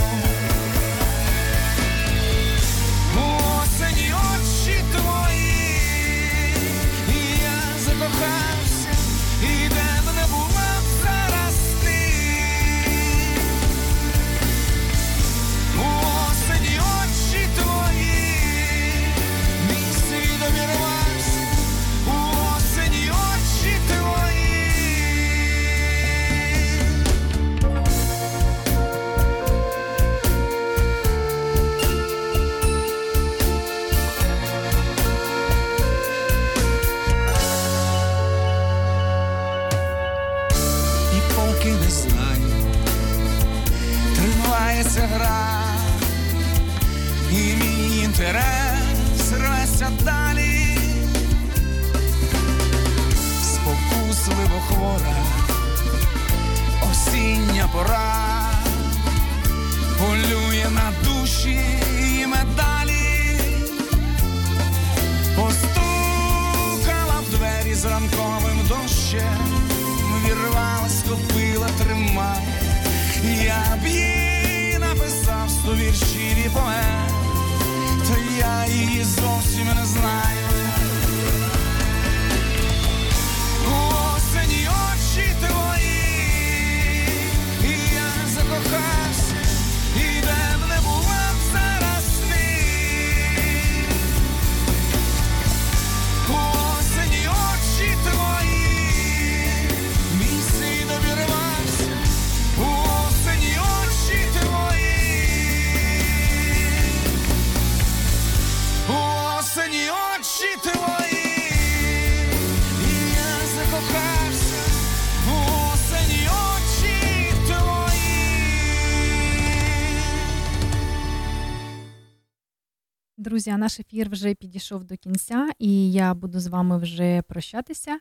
S1: Друзі, наш ефір вже підійшов до кінця, і я буду з вами вже прощатися.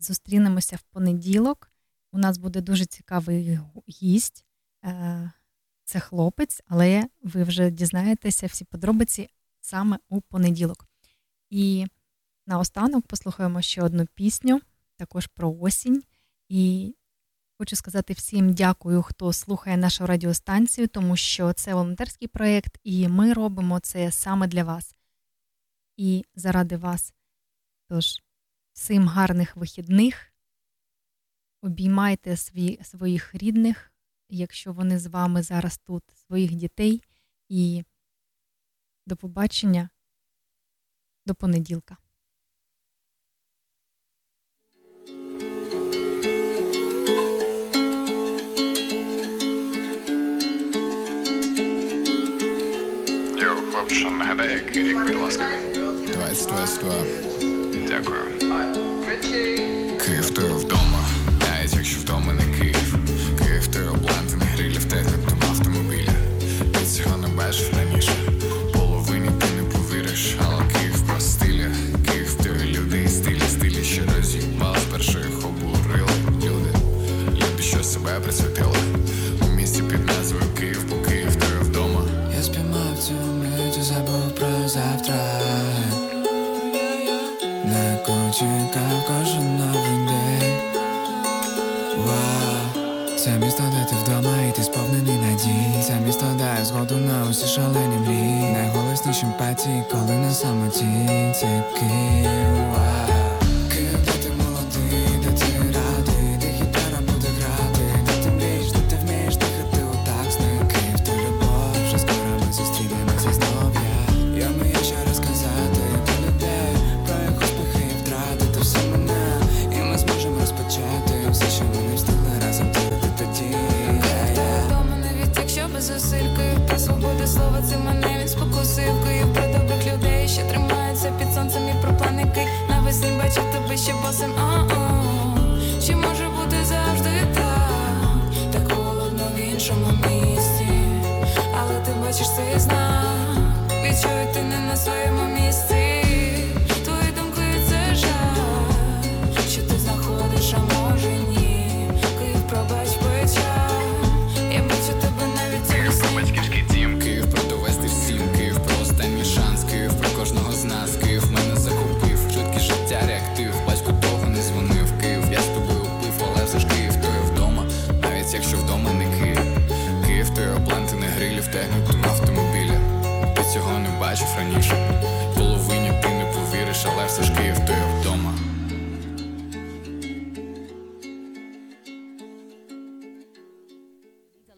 S1: Зустрінемося в понеділок. У нас буде дуже цікавий гість. Е, Це хлопець, але ви вже дізнаєтеся всі подробиці саме у понеділок. І наостанок послухаємо ще одну пісню, також про осінь. І хочу сказати всім дякую, хто слухає нашу радіостанцію, тому що це волонтерський проєкт, і ми робимо це саме для вас і заради вас. Тож, всім гарних вихідних. Обіймайте свій, своїх рідних, якщо вони з вами зараз тут, своїх дітей. І до побачення до понеділка.
S14: Хлопче, нагадай, який рік, будь ласка.
S15: 2022.
S14: Дякую.
S15: Київ ти вдома, навіть якщо вдома не Київ. Київ ти обланти не грилів, техніку автомобіля. Ти цього не бачив раніше. Половині ти не повіриш, але Київ про стиля. Київ ти люди і стилі, стилі, що роз'їбали, перших обурили люди. Люди, що себе присвятили.
S12: шалені мрії, найголосніші емпатії, коли на самоті такий. Bawię się basem, a техніку автомобіля. Ти цього не бачив раніше. Половині ти не повіриш, але все ж Київ, то я вдома.